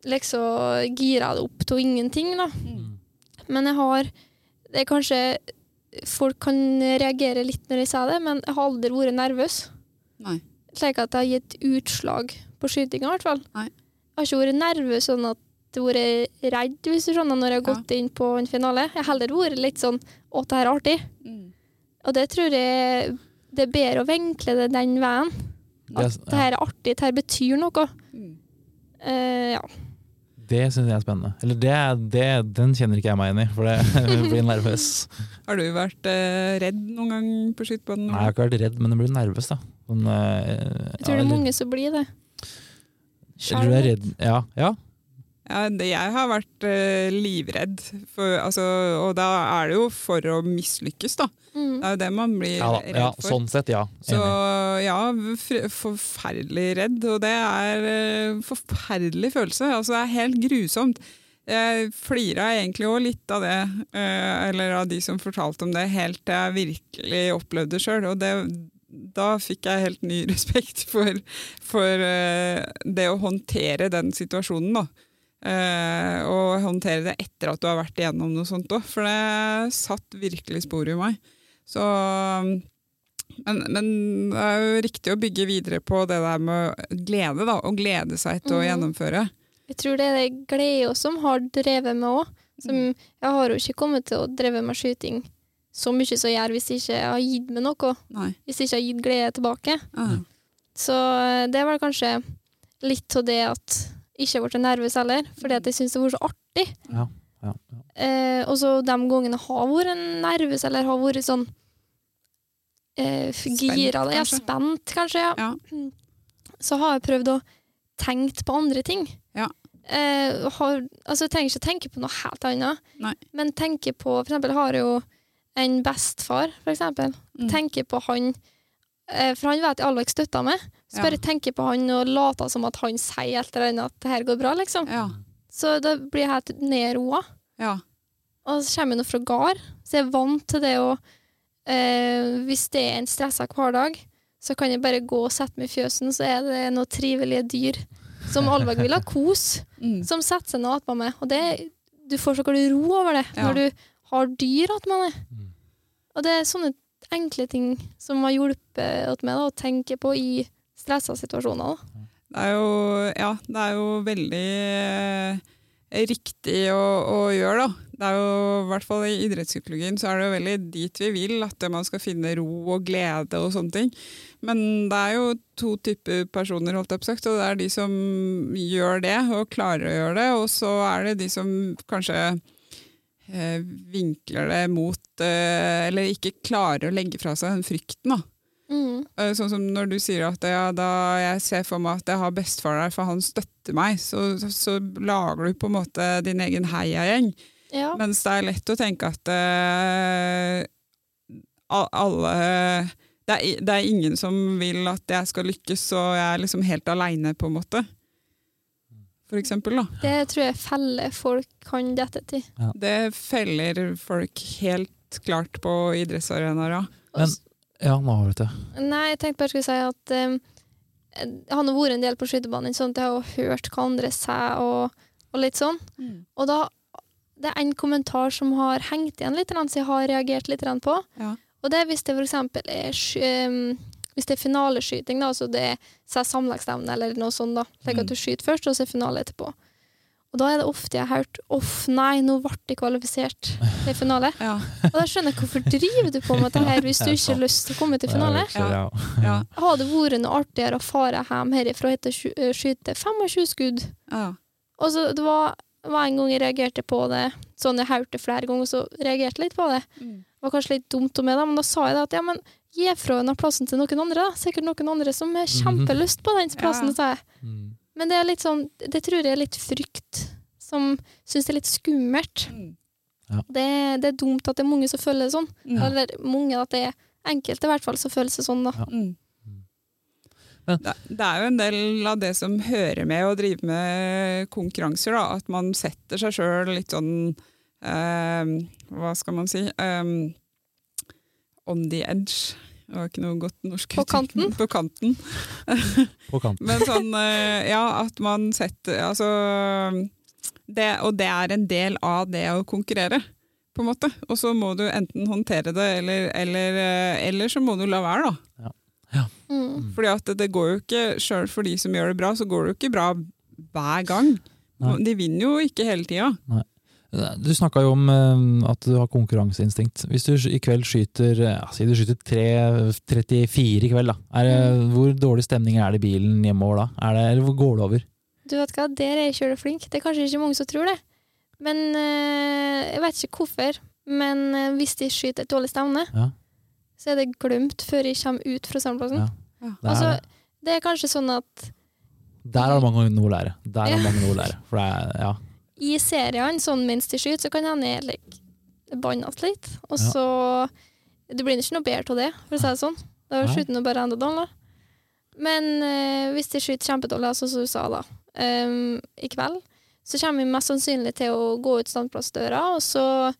liksom gira det opp til ingenting, da. Mm. Men jeg har Det er kanskje Folk kan reagere litt når jeg sier det, men jeg har aldri vært nervøs. Nei. Slik at det har gitt utslag på skytinga, i hvert fall. Nei. Jeg har ikke vært nervøs sånn at jeg har vært redd, hvis du skjønner, når jeg har ja. gått inn på en finale. Jeg har heller vært litt sånn Å, det her er artig. Mm. Og det tror jeg det er bedre å vinkle det den veien. At yes, ja. det her er artig, det her betyr noe. Mm. Uh, ja. Det syns jeg er spennende. Eller det, det, den kjenner ikke jeg meg igjen i, for det <laughs> blir nervøs. Har du vært eh, redd noen gang på skytebanen? Nei, jeg har ikke vært redd, men jeg blir nervøs, da. Sånn, eh, jeg tror ja, det er mange som blir det. Eller du er redd Ja, ja ja, jeg har vært uh, livredd, for, altså, og da er det jo for å mislykkes, da. Mm. Det er jo det man blir ja, redd ja, for. Sånn sett, ja. Så ja, forferdelig redd, og det er uh, forferdelig følelse. Altså, det er helt grusomt. Jeg flira egentlig òg litt av det, uh, eller av de som fortalte om det, helt til jeg virkelig opplevde det sjøl. Og det, da fikk jeg helt ny <laughs> respekt for, for det å håndtere den situasjonen. da. Uh, og håndtere det etter at du har vært igjennom noe sånt òg, for det satt virkelig spor i meg. Så, men, men, det er jo riktig å bygge videre på det der med glede, da, og glede seg til å mhm. gjennomføre. Jeg tror det er det glede som har drevet meg òg. Mm. Jeg har jo ikke kommet til å dreve med skyting så mye som jeg gjør hvis jeg ikke har gitt meg noe. Nei. Hvis jeg ikke har gitt glede tilbake. Mm. Så eh, det var kanskje litt av det at ikke ble nervøs heller, fordi at jeg syns det var så artig. Ja, ja, ja. Eh, og så de gangene jeg har vært nervøs, eller har vært sånn eh, gira Ja, spent, kanskje. Ja. Så har jeg prøvd å tenke på andre ting. Ja. Eh, har, altså, jeg trenger ikke tenke på noe helt annet, Nei. men tenke på For eksempel har jeg jo en bestefar, for eksempel. Mm. Tenker på han for han vet jeg allveg støtter meg. Så bare ja. tenker på han og later som at han sier et eller annet at det her går bra, liksom. Ja. Så da blir jeg helt nedroa. Ja. Og så kommer jeg nå fra gard, så jeg er vant til det å eh, Hvis det er en stressa hverdag, så kan jeg bare gå og sette meg i fjøsen, så er det noen trivelige dyr som allveg vil ha <laughs> kos, mm. som setter seg ned attmed meg. Og det, du får så ro over det når du har dyr attmed deg. Mm. Og det er sånne enkle ting som har hjulpet meg da, å tenke på i stressa situasjoner. Det er jo, ja, det er jo veldig riktig å, å gjøre, da. Det er jo, i hvert fall I idrettspsykologien så er det jo veldig dit vi vil, at man skal finne ro og glede og sånne ting. Men det er jo to typer personer, holdt jeg på sagt, og det er de som gjør det og klarer å gjøre det, og så er det de som kanskje eh, vinkler det mot eh, Eller ikke klarer å legge fra seg den frykten. da. Mm. Eh, Sånn som når du sier at ja, da jeg ser for meg at jeg har bestefar der, for han støtter meg, så, så, så lager du på en måte din egen heiagjeng. Ja. Mens det er lett å tenke at uh, alle det er, det er ingen som vil at jeg skal lykkes, og jeg er liksom helt aleine, på en måte. For eksempel, da. Det tror jeg feller folk kan dette til. Det feller folk helt klart på idrettsarenaer, ja. Men- Ja, nå har du det. Nei, jeg tenkte bare jeg skulle si at um, jeg har nå vært en del på skytebanen, sånn at jeg har hørt hva andre sier og, og litt sånn. Og da det er en kommentar som har hengt igjen litt, som jeg har reagert litt på. Ja. Og det er hvis det eksempel er um, hvis det er finaleskyting, da, altså det er så samlagsstevne eller noe sånt, da. Tenk Mm. at du skyter først, og så er finale etterpå. Og da er det ofte jeg har hørt 'uff, nei, nå ble de kvalifisert til finale'. Ja, Og da skjønner jeg hvorfor driver du på med dette her hvis du ikke har lyst til å komme til finale? Så, ja. ja, Hadde det vært noe artigere å fare hjem herifra etter å eh, skyte 25 skudd? ja. Og så det var, var en gang jeg reagerte på det, sånn jeg hørte flere ganger, så reagerte jeg litt på det. Mm. Det var kanskje litt dumt om meg, da, men da sa jeg det at ja, men gi fra denne plassen til noen andre. da. Sikkert noen andre som har kjempelyst på den plassen. Ja. sa jeg. Mm. Men det er litt sånn, det tror jeg er litt frykt, som syns det er litt skummelt. Mm. Det, det er dumt at det er mange som føler det sånn. Ja. Eller mange, at det er enkelte i hvert fall som føler seg sånn. da. Mm. Men- Det, det er jo en del av det som hører med å drive med konkurranser, da. At man setter seg sjøl litt sånn eh, Hva skal man si? eh, on the edge. Det var ikke noe godt norsk På kanten? På kanten. <laughs> På kanten. <laughs> Men sånn, eh, ja, at man setter Altså det, Og det er en del av det å konkurrere, på en måte. Og så må du enten håndtere det, eller, eller, eh, eller så må du la være, da. Mm. Fordi at det, det går jo ikke, sjøl for de som gjør det bra, så går det jo ikke bra hver gang. Nei. De vinner jo ikke hele tida. Du snakka jo om eh, at du har konkurranseinstinkt. Hvis du i kveld skyter eh, ja, Si du skyter 34 i kveld, da. Er det, hvor dårlig stemning er det i bilen hjemover da? Er det, eller hvor går det over? Du vet hva, der er jeg kjøleflink. Det er kanskje ikke mange som tror det. Men eh, jeg vet ikke hvorfor. Men hvis de skyter et dårlig stevne, Ja. Så er det glemt før jeg kommer ut fra samleplassen. Ja. Ja. Det Altså, det er kanskje sånn at der har det mange noe å lære. Der har Ja. mange noe å lære. For det er, ja. i seriene, sånn mens de skyter, så kan hende jeg like, bannes litt. Og Ja. så Du blir ikke noe bedre av det, for å si det sånn. Da skyter du bare enda dårligere. Men øh, hvis de skyter kjempedårlig, sånn som du sa da, ehm, i kveld, så kommer vi mest sannsynlig til å gå ut standplassdøra, og så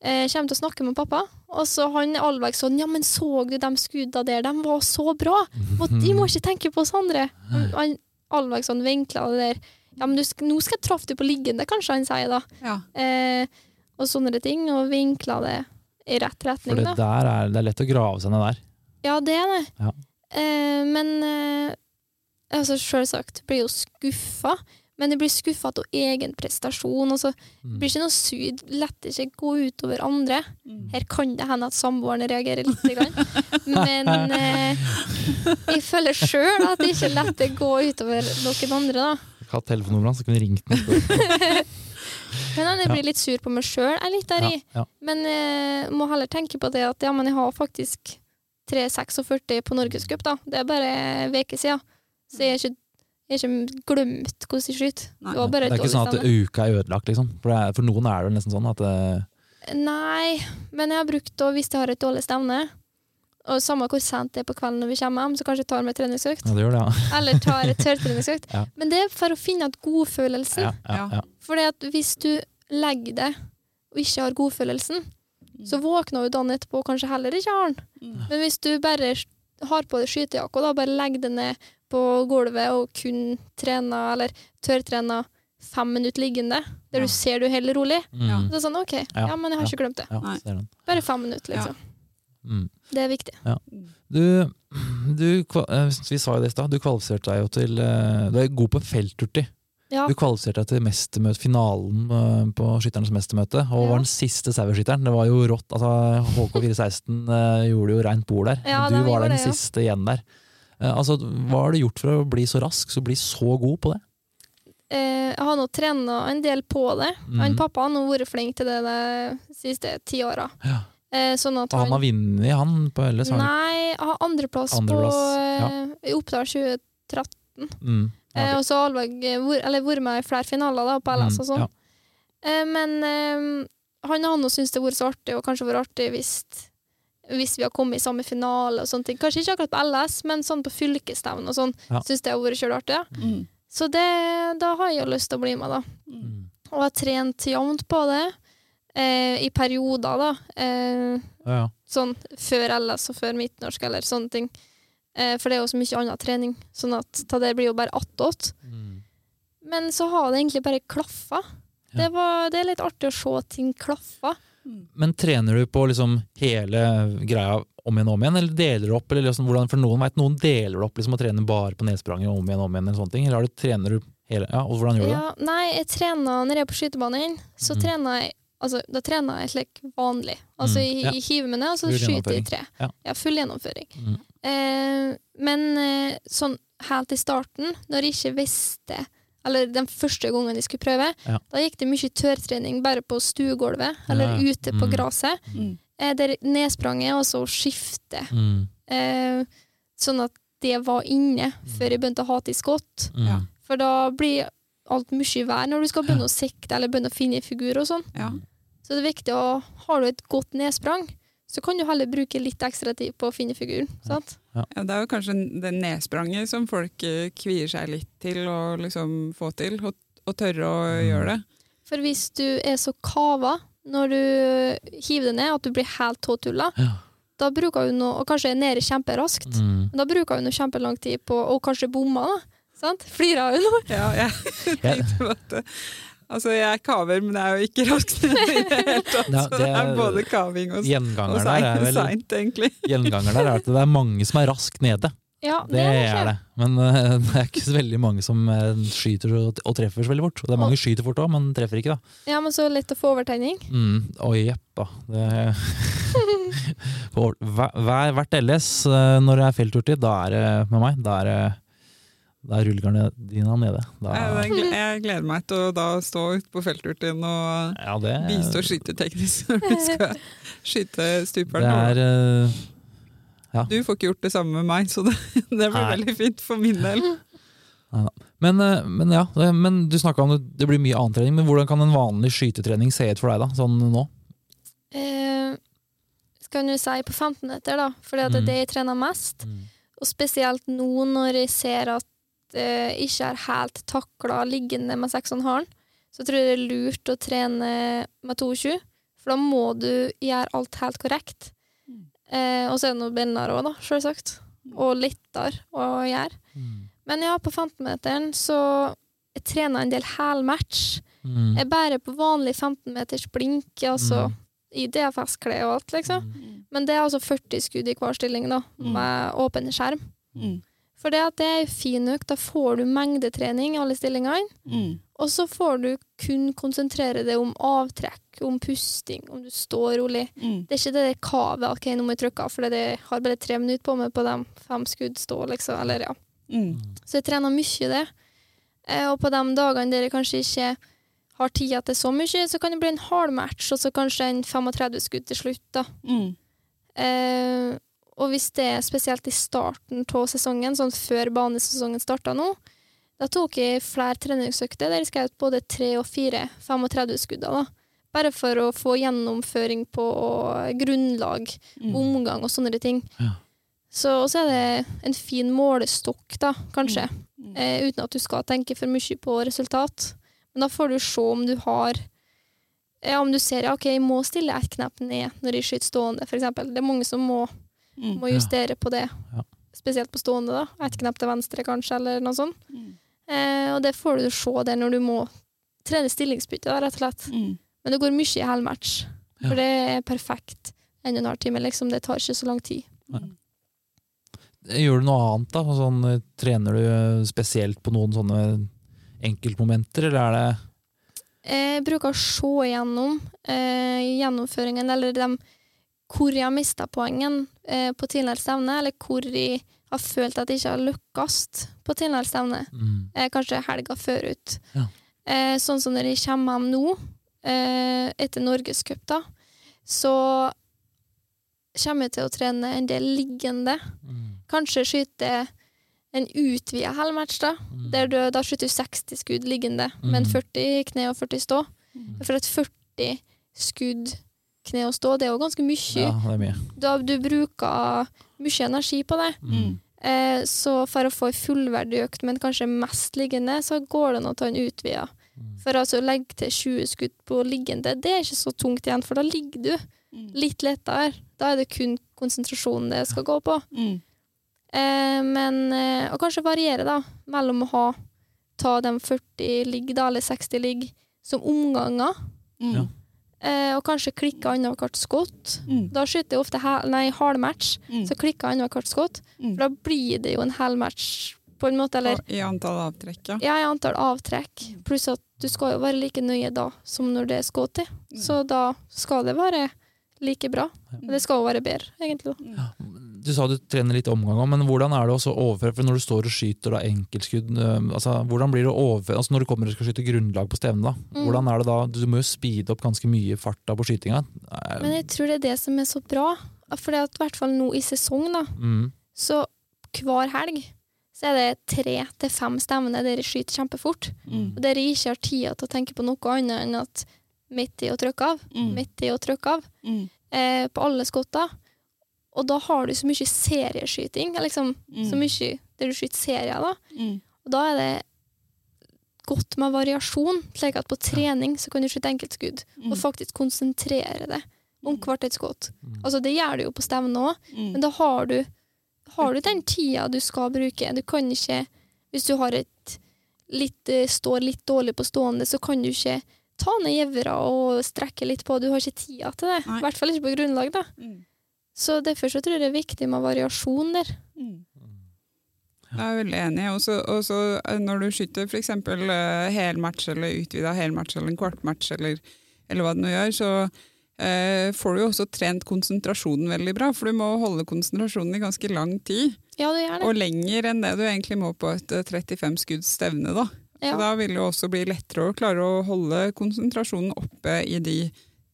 eh, kommer til å snakke med pappa. Og så han allveg sånn Ja, men så du de skudda der? De var så bra! Og de må ikke tenke på oss andre. <laughs> Han, han sånn vinkla det der. Ja, men du, nå skal jeg traffe deg på liggende, kanskje han sier da. Ja. Eh, og sånne ting, og vinkla det i rett For retning, det da. der er, det er lett å grave seg ned der. Ja, det er det. Ja. Eh, men eh, altså, selvsagt blir jo skuffa. Men jeg blir skuffa av egen prestasjon. Og så Mm. blir ikke noe syd, lett ikke gå utover andre. Mm. Her kan det hende at samboeren reagerer litt. Grann. Men eh, jeg føler sjøl at det ikke er lett å gå utover noen andre. da. Jeg har telefonnummeret hans, så kunne jeg ringt ham. <laughs> Men jeg blir litt sur på meg sjøl. Jeg er litt der i. ja. Men jeg må heller tenke på det at ja, men jeg har faktisk 3,46 på Norgescup, da. Det er bare en uke siden. Så jeg er ikke, jeg har ikke glemt hvordan jeg skyter. Det Det er ikke sånn at uka er ødelagt, liksom. For, det er, for noen er det nesten sånn at det. Nei, men jeg har brukt det hvis jeg har et dårlig stevne, og samme hvor sent det er på kvelden når vi kommer hjem, så kanskje jeg tar meg treningsøkt. ja, det gjør det, ja. <laughs> Eller tar et tørrtreningsøkt. Ja. Men det er for å finne igjen godfølelsen. ja, ja, ja. Fordi at hvis du legger det og ikke har godfølelsen, så våkner du dagen etterpå og kanskje heller ikke har den. Mm. Men hvis du bare har på deg skytejakke og da bare legger det ned på gulvet og kun trener eller tørrtrener fem minutter liggende, der Ja. du ser du er helt rolig, Mm. så er sånn OK, Ja. ja, men jeg har ikke glemt det. ja. Bare fem minutter, liksom. Mm. Det er viktig. Du, du eh, vi sa jo det i stad, du kvalifiserte deg jo til eh, Du er god på feltturti. Ja. Du kvalifiserte deg til mestermøte, finalen eh, på Skytternes mestermøte, og Ja. var den siste saueskytteren. Det var jo rått. altså HK416 <laughs> eh, gjorde jo reint bord der. Ja, du var den det, ja. siste igjen der. Eh, altså, Hva har du gjort for å bli så rask, så bli så god på det? Eh, jeg har nå trena en del på det. Mm. Han pappa har nå vært flink til det de siste ti åra. Ja. Eh, sånn at Han har vunnet, han, på LS? han Nei, jeg har andreplass på Andreplass, eh, Oppdal 2013. ikke? Mm. Eh, og så har eh, eller vært med i flere finaler da, på LS og Mm, sånn. ja. Eh, men eh, han har nå syntes det har vært så artig, og kanskje vært artig hvis, hvis vi har kommet i samme finale og sånne ting. Kanskje ikke akkurat på LS, men sånn på fylkesstevne og sånn. Ja. Syns det har vært kjølig artig. Ja. Mm. Så det, da har jeg jo lyst til å bli med, da. Mm. Og har trent jevnt på det. Eh, I perioder, da. Eh, Ja, ja. sånn før LS og før midtnorsk eller sånne ting. Eh, for det er jo så mye annen trening, sånn at ta det blir jo bare attåt. Mm. Men så har det egentlig bare klaffa. Ja. Det, var, det er litt artig å se ting klaffa. Men trener du på liksom hele greia om igjen og om igjen, eller deler du opp? Eller liksom, hvordan, for noen vet, noen deler du opp liksom, og trener bare på nedspranget om igjen og om igjen, eller sånne ting. Eller du, trener du hele Ja, og hvordan gjør du det? Nei, jeg trener når jeg er på skytebanen, så mm. trener jeg Altså, da trener jeg slik vanlig. Altså, Mm, ja. jeg, hiver meg ned, og så skyter jeg i tre. Ja. full gjennomføring. Mm. Eh, men eh, sånn helt i starten, når jeg ikke visste Eller den første gangen de skulle prøve, Ja. da gikk det mye tørrtrening bare på stuegulvet, eller Ja, ute på Mm. gresset. Mm. Eh, der nedspranget, og så skiftet. Mm. Eh, sånn at det var inne før jeg begynte å hate i skott. Mm. Ja. For da blir alt mye vær når du skal begynne å sikte eller begynne å finne figur og sånn. Ja. Så det er viktig å Har du et godt nedsprang, så kan du heller bruke litt ekstra tid på å finne figuren. Sant? Ja, det er jo kanskje det nedspranget som folk eh, kvier seg litt til å liksom få til, og, og tørre å Mm. gjøre det. For hvis du er så kava når du hiver det ned, at du blir helt tåtulla, Ja. da bruker du noe, og kanskje er nede kjemperaskt, Mm. men da bruker du noe kjempelang tid på og kanskje bomma. da. Sant? Flirer hun nå? Ja, jeg <laughs> tenkte på at eh, Altså, jeg kaver, men jeg er jo ikke rask <laughs> i det hele tatt. <laughs> Ja, Så det det er- både kaving og, og seint, egentlig. <laughs> Gjenganger der er at det er mange som er raskt nede. Ja, Det er det. Men uh, det er ikke så veldig mange som eh, skyter og, og treffer så veldig fort. Og det er mange som skyter fort òg, men treffer ikke, da. Ja, men så lett å få overtenning. Mm, Oi, jepp da. Det, hver, hver- hvert LS, eh, når det er feltturtid, da er det med meg. Da er det da er rullegardina nede. Da, Jeg, jeg- gleder meg til å da stå ute på feltturtien og ja, det, bistå skyteteknisk <laughs> når du skal skyte det stuperen. er ja. Du får ikke gjort det samme med meg, så det, <laughs> det blir Nei. veldig fint for min del. men, eh, men ja, det, men du snakka om det, det blir mye annen trening. Men hvordan kan en vanlig skytetrening se ut for deg, da? Sånn nå? Eh, skal du si på 15 meter, da, for det er Mm. det jeg trener mest. Og spesielt nå når jeg ser at ikke er helt takla liggende med 6,5, så tror jeg det er lurt å trene med 22, for da må du gjøre alt helt korrekt. Eh, og så er det noe bindere òg, da, selvsagt. Og lettere å gjøre. Mm. Men ja, på 15-meteren så jeg trener en del hælmatch. Mm. Jeg bærer på vanlig 15-meters blink, altså Mm. i DFS-klær og alt, liksom. Mm. Men det er altså 40 skudd i hver stilling, da, Mm. med åpen skjerm. Mm. For det, at det er fin økt. da får du mengdetrening i alle stillingene. Mm. Og så får du kun konsentrere deg om avtrekk, om pusting, om du står rolig. Mm. Det er ikke det der kavet ok, nå må jeg trykke av, for det har bare tre minutter på meg på de fem skudd stå, liksom. Eller ja. Mm. Så jeg trener mye det. Eh, og på de dagene der jeg kanskje ikke har tida til så mye, så kan det bli en halvmatch, og så kanskje en 35 skudd til slutt, da. Mm. Eh, og hvis det er spesielt i starten av sesongen, sånn før banesesongen starta nå, da tok jeg flere treningsøkter der jeg skjøt både tre og fire 35 skudder. da. Bare for å få gjennomføring på grunnlag, Mm. omgang og sånne ting. Ja. Så også er det en fin målestokk, da, kanskje. Mm. Eh, uten at du skal tenke for mye på resultat. Men da får du se om du har ja, Om du ser ja, ok, jeg må stille ett knepp ned når jeg skyter stående, for eksempel. Det er mange som må Mm. må justere på det. Ja. Spesielt på stående, da. Ett knapp til venstre, kanskje, eller noe sånt. Mm. Eh, og det får du se der når du må trene stillingsbytte, da, rett og slett. Mm. Men det går mye i helmatch. Ja. For det er perfekt. En og en halv time, liksom. Det tar ikke så lang tid. Mm. Gjør du noe annet, da? Sånn, eh, trener du eh, spesielt på noen sånne enkeltmomenter, eller er det Jeg bruker å se igjennom eh, gjennomføringen, eller dem, hvor jeg har mista poengen eh, på tidligere stevne, eller hvor jeg har følt at jeg ikke har lykkes på tidligere stevne. mm, Eh, kanskje helga før ut. Ja. Eh, sånn som når jeg kommer hjem nå, eh, etter Norgescup, da, så kommer jeg til å trene en del liggende. mm, Kanskje skyte en utvida halvmatch, da. mm, Der du, da skyter du 60 skudd liggende, men Mm. 40 i kne og 40 i stå. For at 40 skudd kne og stå, det er jo ganske mye. Ja, det er mye. Da du bruker mye energi på det. Mm. Eh, så for å få en fullverdig økt, men kanskje mest liggende, så går det an å ta en utvida. Mm. For altså å legge til 20 skudd på liggende, det er ikke så tungt igjen, for da ligger du Mm. litt lettere. Da er det kun konsentrasjonen det skal gå på. Mm. Eh, men eh, Og kanskje variere, da, mellom å ha ta de 40 ligg, da, eller 60 ligg, som omganger, Mm. Ja. Eh, og kanskje klikke annethvert skudd. Mm. Da skyter jeg ofte hel, nei, halvmatch, Mm. så klikker annethvert skudd. Mm. For da blir det jo en helmatch, på en måte, eller I antall avtrekk, ja. ja, i antall avtrekk. Pluss at du skal jo være like nøye da som når det er skudd til. Mm. Så da skal det være like bra. Og det skal jo være bedre, egentlig. da. Du sa du trener litt omgang òg, men hvordan er det å overføre for når du står og skyter da enkeltskudd? øh, Altså, hvordan blir det å overføre, altså Når du kommer og skal skyte grunnlag på stevnet, da, Mm. hvordan er det da? Du må jo speede opp ganske mye farta på skytinga. Men jeg tror det er det som er så bra. For i hvert fall nå i sesong, da, Mm. så hver helg så er det tre til fem stevner der jeg skyter kjempefort. Mm. Og der jeg ikke har tida til å tenke på noe annet enn at midt i å trykke av, Mm. midt i å trykke av, Mm. eh, på alle skotter. Og da har du så mye serieskyting, liksom, Mm. så mye der du skyter serier, da. Mm. Og da er det godt med variasjon, slik at på trening så kan du skyte enkeltskudd, Mm. og faktisk konsentrere det om hvert et skudd. Mm. Altså, det gjør du jo på stevne òg, Mm. men da har du, har du den tida du skal bruke. Du kan ikke, hvis du har et litt, eh, står litt dårlig på stående, så kan du ikke ta ned gjevra og strekke litt på. Du har ikke tida til det. I hvert fall ikke på grunnlag. da. Så derfor så tror jeg det er viktig med variasjon der. Mm. Jeg er veldig enig. Også, også eh, når du skyter f.eks. Uh, helmatch eller utvida helmatch eller en kvartmatch eller, eller hva det nå gjør, så eh, får du jo også trent konsentrasjonen veldig bra. For du må holde konsentrasjonen i ganske lang tid. Ja, det gjør det. Og lenger enn det du egentlig må på et eh, 35 skudds stevne. Da. Så da vil det også bli lettere å klare å holde konsentrasjonen oppe i de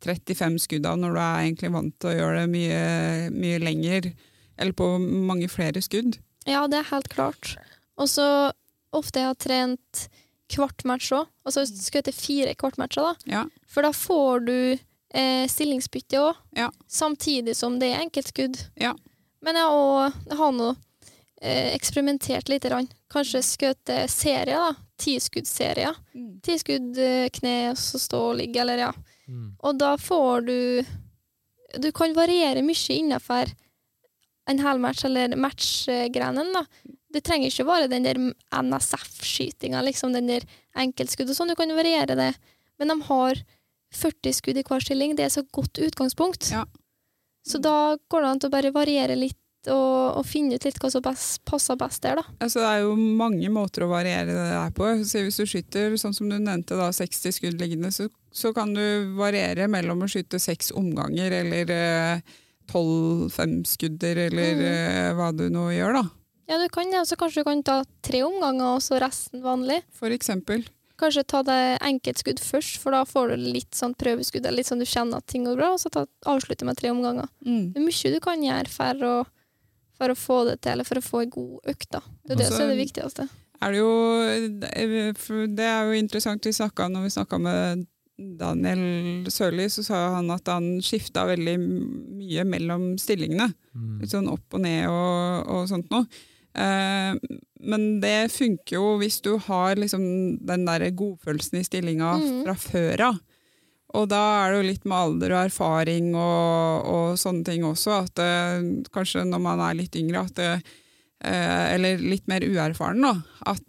35 skudd av, når du er egentlig vant til å gjøre det mye, mye lenger, eller på mange flere skudd. ja, det er helt klart. Og så ofte jeg har trent kvartmatch òg, altså skutt til fire kvartmatcher, da. Ja. For da får du eh, stillingsbytte òg, Ja. samtidig som det er enkeltskudd. Ja. Men jeg, også, jeg har nå eh, eksperimentert litt. Grann. Kanskje skutt eh, serier, da. Tiskuddsserier. Mm. Tiskudd, eh, kne, og så stå og ligge, eller ja. Mm. Og da får du Du kan variere mye innenfor en helmatch eller matchgrenen, da. Det trenger ikke være den der NSF-skytinga, liksom den der enkeltskudd og sånn. Du kan variere det. Men de har 40 skudd i hver stilling. Det er så godt utgangspunkt. Ja. Så da går det an til å bare variere litt og, og finne ut litt hva som best, passer best der, da. Altså, det er jo mange måter å variere det der på. Så hvis du skyter sånn som du nevnte, da, 60 skudd liggende, så, så kan du variere mellom å skyte seks omganger eller eh, 12 femskudder, eller mm. eh, hva du nå gjør, da. Ja, du kan det. Ja. så kanskje du kan ta tre omganger, og så resten vanlig. For eksempel. Kanskje ta deg enkeltskudd først, for da får du litt sånn prøveskudd, eller litt sånn du kjenner at ting går bra, og så ta, avslutte med tre omganger. Mm. Det er mye du kan gjøre for å, for å få det til, eller for å få en god økt. da. Det er det Altså, som er det viktigste. er det jo Det er jo interessant vi snakka når vi snakka med Daniel Sørli, så sa han at han skifta veldig mye mellom stillingene. Mm. Litt sånn opp og ned og, og sånt noe. Eh, men det funker jo hvis du har liksom den der godfølelsen i stillinga mm. fra før av. Og da er det jo litt med alder og erfaring og, og sånne ting også, at eh, kanskje når man er litt yngre, at det, eh, eller litt mer uerfaren, da.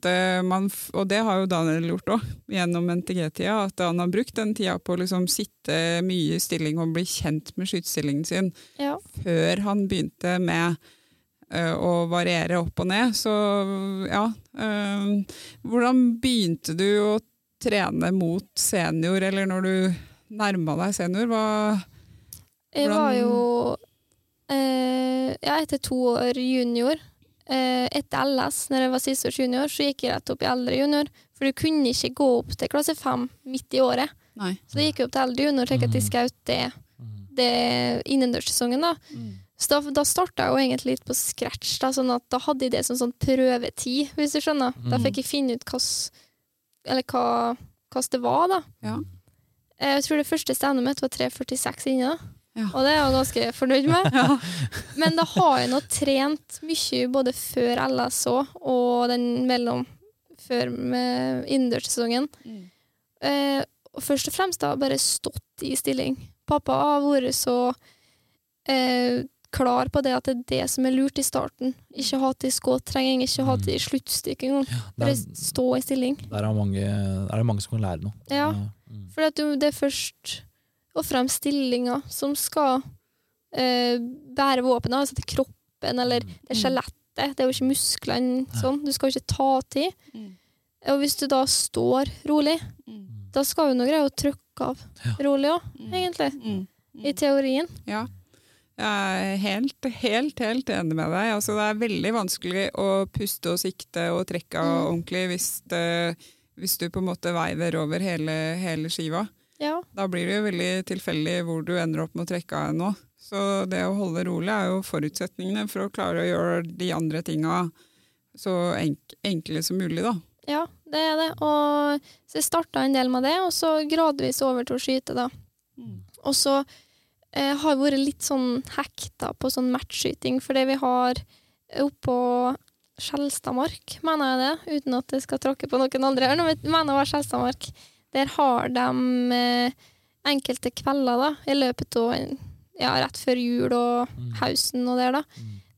Eh, man, og det har jo Daniel gjort òg, gjennom NTG-tida. At han har brukt den tida på å liksom sitte mye i stilling og bli kjent med skytestillingen sin Ja. før han begynte med eh, å variere opp og ned. Så ja. eh, hvordan begynte du å trene mot senior, eller når du nærma deg senior? Hva Jeg var jo eh, Ja, etter to år junior, eh, etter LS, når jeg var siste års junior, så gikk jeg rett opp i eldre junior. For du kunne ikke gå opp til klasse fem midt i året. Nei. Så da gikk jeg opp til eldre junior og tenkte at de skjøt det, det innendørssesongen. da. Så da, da starta jeg jo egentlig litt på scratch, da, sånn at da hadde jeg det som sånn prøvetid, hvis du skjønner. Da fikk jeg finne ut hva eller hva hvordan det var, da. Ja. Eh, Jeg tror det første stevnet mitt var 3,46 inne, da. Ja. og det er jeg ganske fornøyd med. <laughs> Ja. Men da har jeg nå trent mye både før LS òg, og den mellom før med innendørssesongen. Mm. Eh, og først og fremst da bare stått i stilling. Pappa har vært så eh, klar på det at det er det som er lurt i starten. Ikke ha til skåtrenging, ikke ha til sluttstykke engang. Bare stå i stilling. der er, mange, er det mange som kan lære noe. Ja. Mm. For det er først og frem stillinga som skal eh, bære våpenet. Altså til kroppen eller det er skjelettet. Det er jo ikke musklene sånn. Du skal jo ikke ta tid. Mm. Og hvis du da står rolig, Mm. da skal du nå greie å trykke av rolig òg, Mm. egentlig. Mm. I teorien. Ja. Jeg er helt, helt, helt enig med deg. Altså, det er veldig vanskelig å puste og sikte og trekke av Mm. ordentlig hvis, det, hvis du på en måte veiver over hele, hele skiva. Ja. Da blir det jo veldig tilfeldig hvor du ender opp med å trekke av nå. Så det å holde rolig er jo forutsetningene for å klare å gjøre de andre tinga så enk enkle som mulig, da. ja, det er det. Og så jeg starta en del med det, og så gradvis over til å skyte, da. Og så eh, har jeg vært litt sånn hekta på sånn matchskyting, fordi vi har oppå Skjelstadmark, mener jeg det, uten at jeg skal tråkke på noen andre her, men jeg mener jeg var Skjelstadmark. Der har de eh, enkelte kvelder da, i løpet av ja, rett før jul og hausen og der, da.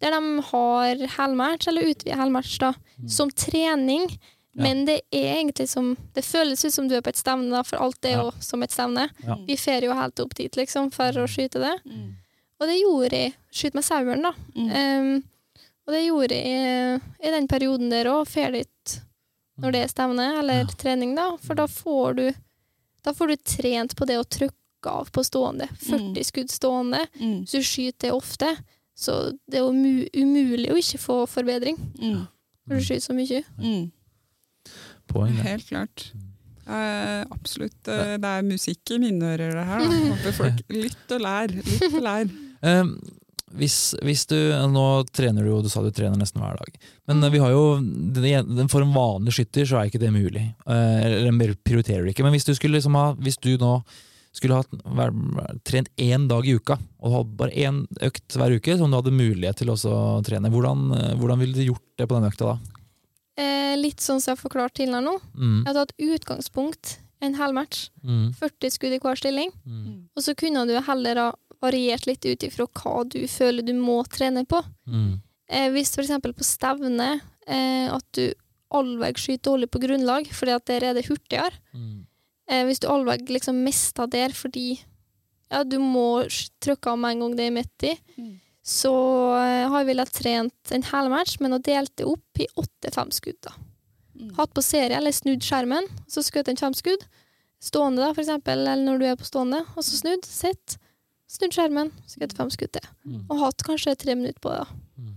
Der de har helmatch, eller utvidet helmatch, da, som trening. Ja. Men det er egentlig som Det føles ut som du er på et stevne, da, for alt er jo som et stevne. Ja. Vi fer jo helt opp dit, liksom, for å skyte det. Og det gjorde jeg. Skyte med sauren, da. Um, og det gjorde jeg i den perioden der òg. Fer dit når det er stevne eller Ja. trening, da. For da får du Da får du trent på det å trykke av på stående. 40 skudd stående. Mm. Så du skyter det ofte. Så det er jo umulig å ikke få forbedring Mm. når du skyter så mye. Mm. Poeng. Helt klart. Eh, absolutt. eh, det er musikk i mine ører, det her. Da. <laughs> Håper folk Lytt og lær. Lytt og lær. <laughs> hvis, hvis du Nå trener du jo, du sa du trener nesten hver dag. Men eh, vi har jo for en vanlig skytter så er ikke det mulig. Eh, Eller prioriterer du ikke. Men hvis du skulle liksom ha Hvis du nå skulle ha trent én dag i uka, og ha bare én økt hver uke som du hadde mulighet til å trene, hvordan, eh, hvordan ville du gjort det på den økta da? Eh, litt sånn som jeg har forklart til her nå. Mm, Jeg har tatt utgangspunkt en hel match. mm, 40 skudd i hver stilling. mm, Og så kunne du heller ha variert litt ut ifra hva du føler du må trene på. mm, Eh, hvis eksempel på stevne eh, at du allveg skyter dårlig på grunnlag fordi at der er det hurtigere. mm, Eh, hvis du allveg liksom mister der fordi ja, du må trykke av med en gang det er midt i, Mm. så eh, har jeg villet trent en hel match, men har delt det opp i åtte-fem skudd. da. Mm. Hatt på serie eller snudd skjermen, så skutt en fem skudd. Stående, da, for eksempel, eller når du er på stående, og så snudd, sitt, snudd skjermen, skutt fem skudd til. mm, Og hatt kanskje tre minutter på det. da.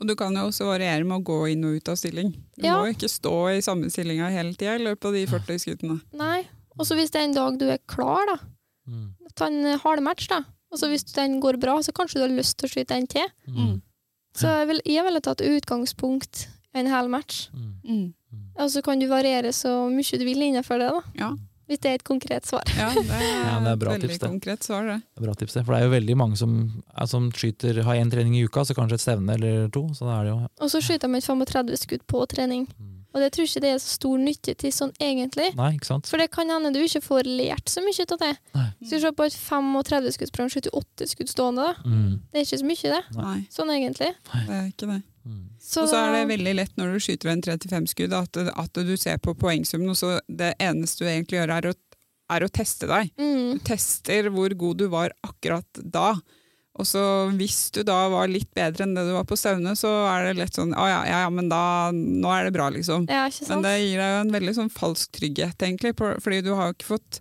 Og du kan jo også variere med å gå inn og ut av stilling. Du Ja. må jo ikke stå i samme stillinga hele tida i løpet av de 40 skuddene. Nei. Og så hvis det er en dag du er klar, da, mm, ta en halvmatch, da. Og så hvis den går bra, så kanskje du har lyst til å skyte en til. mm, Så jeg vil- jeg ville tatt utgangspunkt i en hel match. mm. Mm. Og så kan du variere så mye du vil innenfor det, da. Ja. Hvis det er et konkret svar. Ja, det er, <laughs> Ja, det er bra et veldig tips, det. konkret svar, det. Det er bra tips, det. For det er jo veldig mange som, er, som skyter, har én trening i uka, så kanskje et stevne eller to. Så det er det jo Og så skyter man et 35 skudd på trening. Mm. Og det tror ikke det er så stor nytte til sånn egentlig. Nei, ikke sant? For det kan hende du ikke får lært så mye av det. Nei. Skal du se på et 35 skuddsprogram, skyter 8 skudd stående, da. Mm, Det er ikke så mye, det. Nei, Sånn egentlig. det er ikke det. Mm, Og så er det veldig lett når du skyter en 35 skudd, at, at du ser på poengsummen, og så det eneste du egentlig gjør, er å, er å teste deg. mm, Du tester hvor god du var akkurat da. Og så hvis du da var litt bedre enn det du var på stevne, så er det lett sånn Å ja, ja, ja, men da Nå er det bra, liksom. Ja, Men det gir deg jo en veldig sånn falsk trygghet, egentlig. Fordi du har jo ikke fått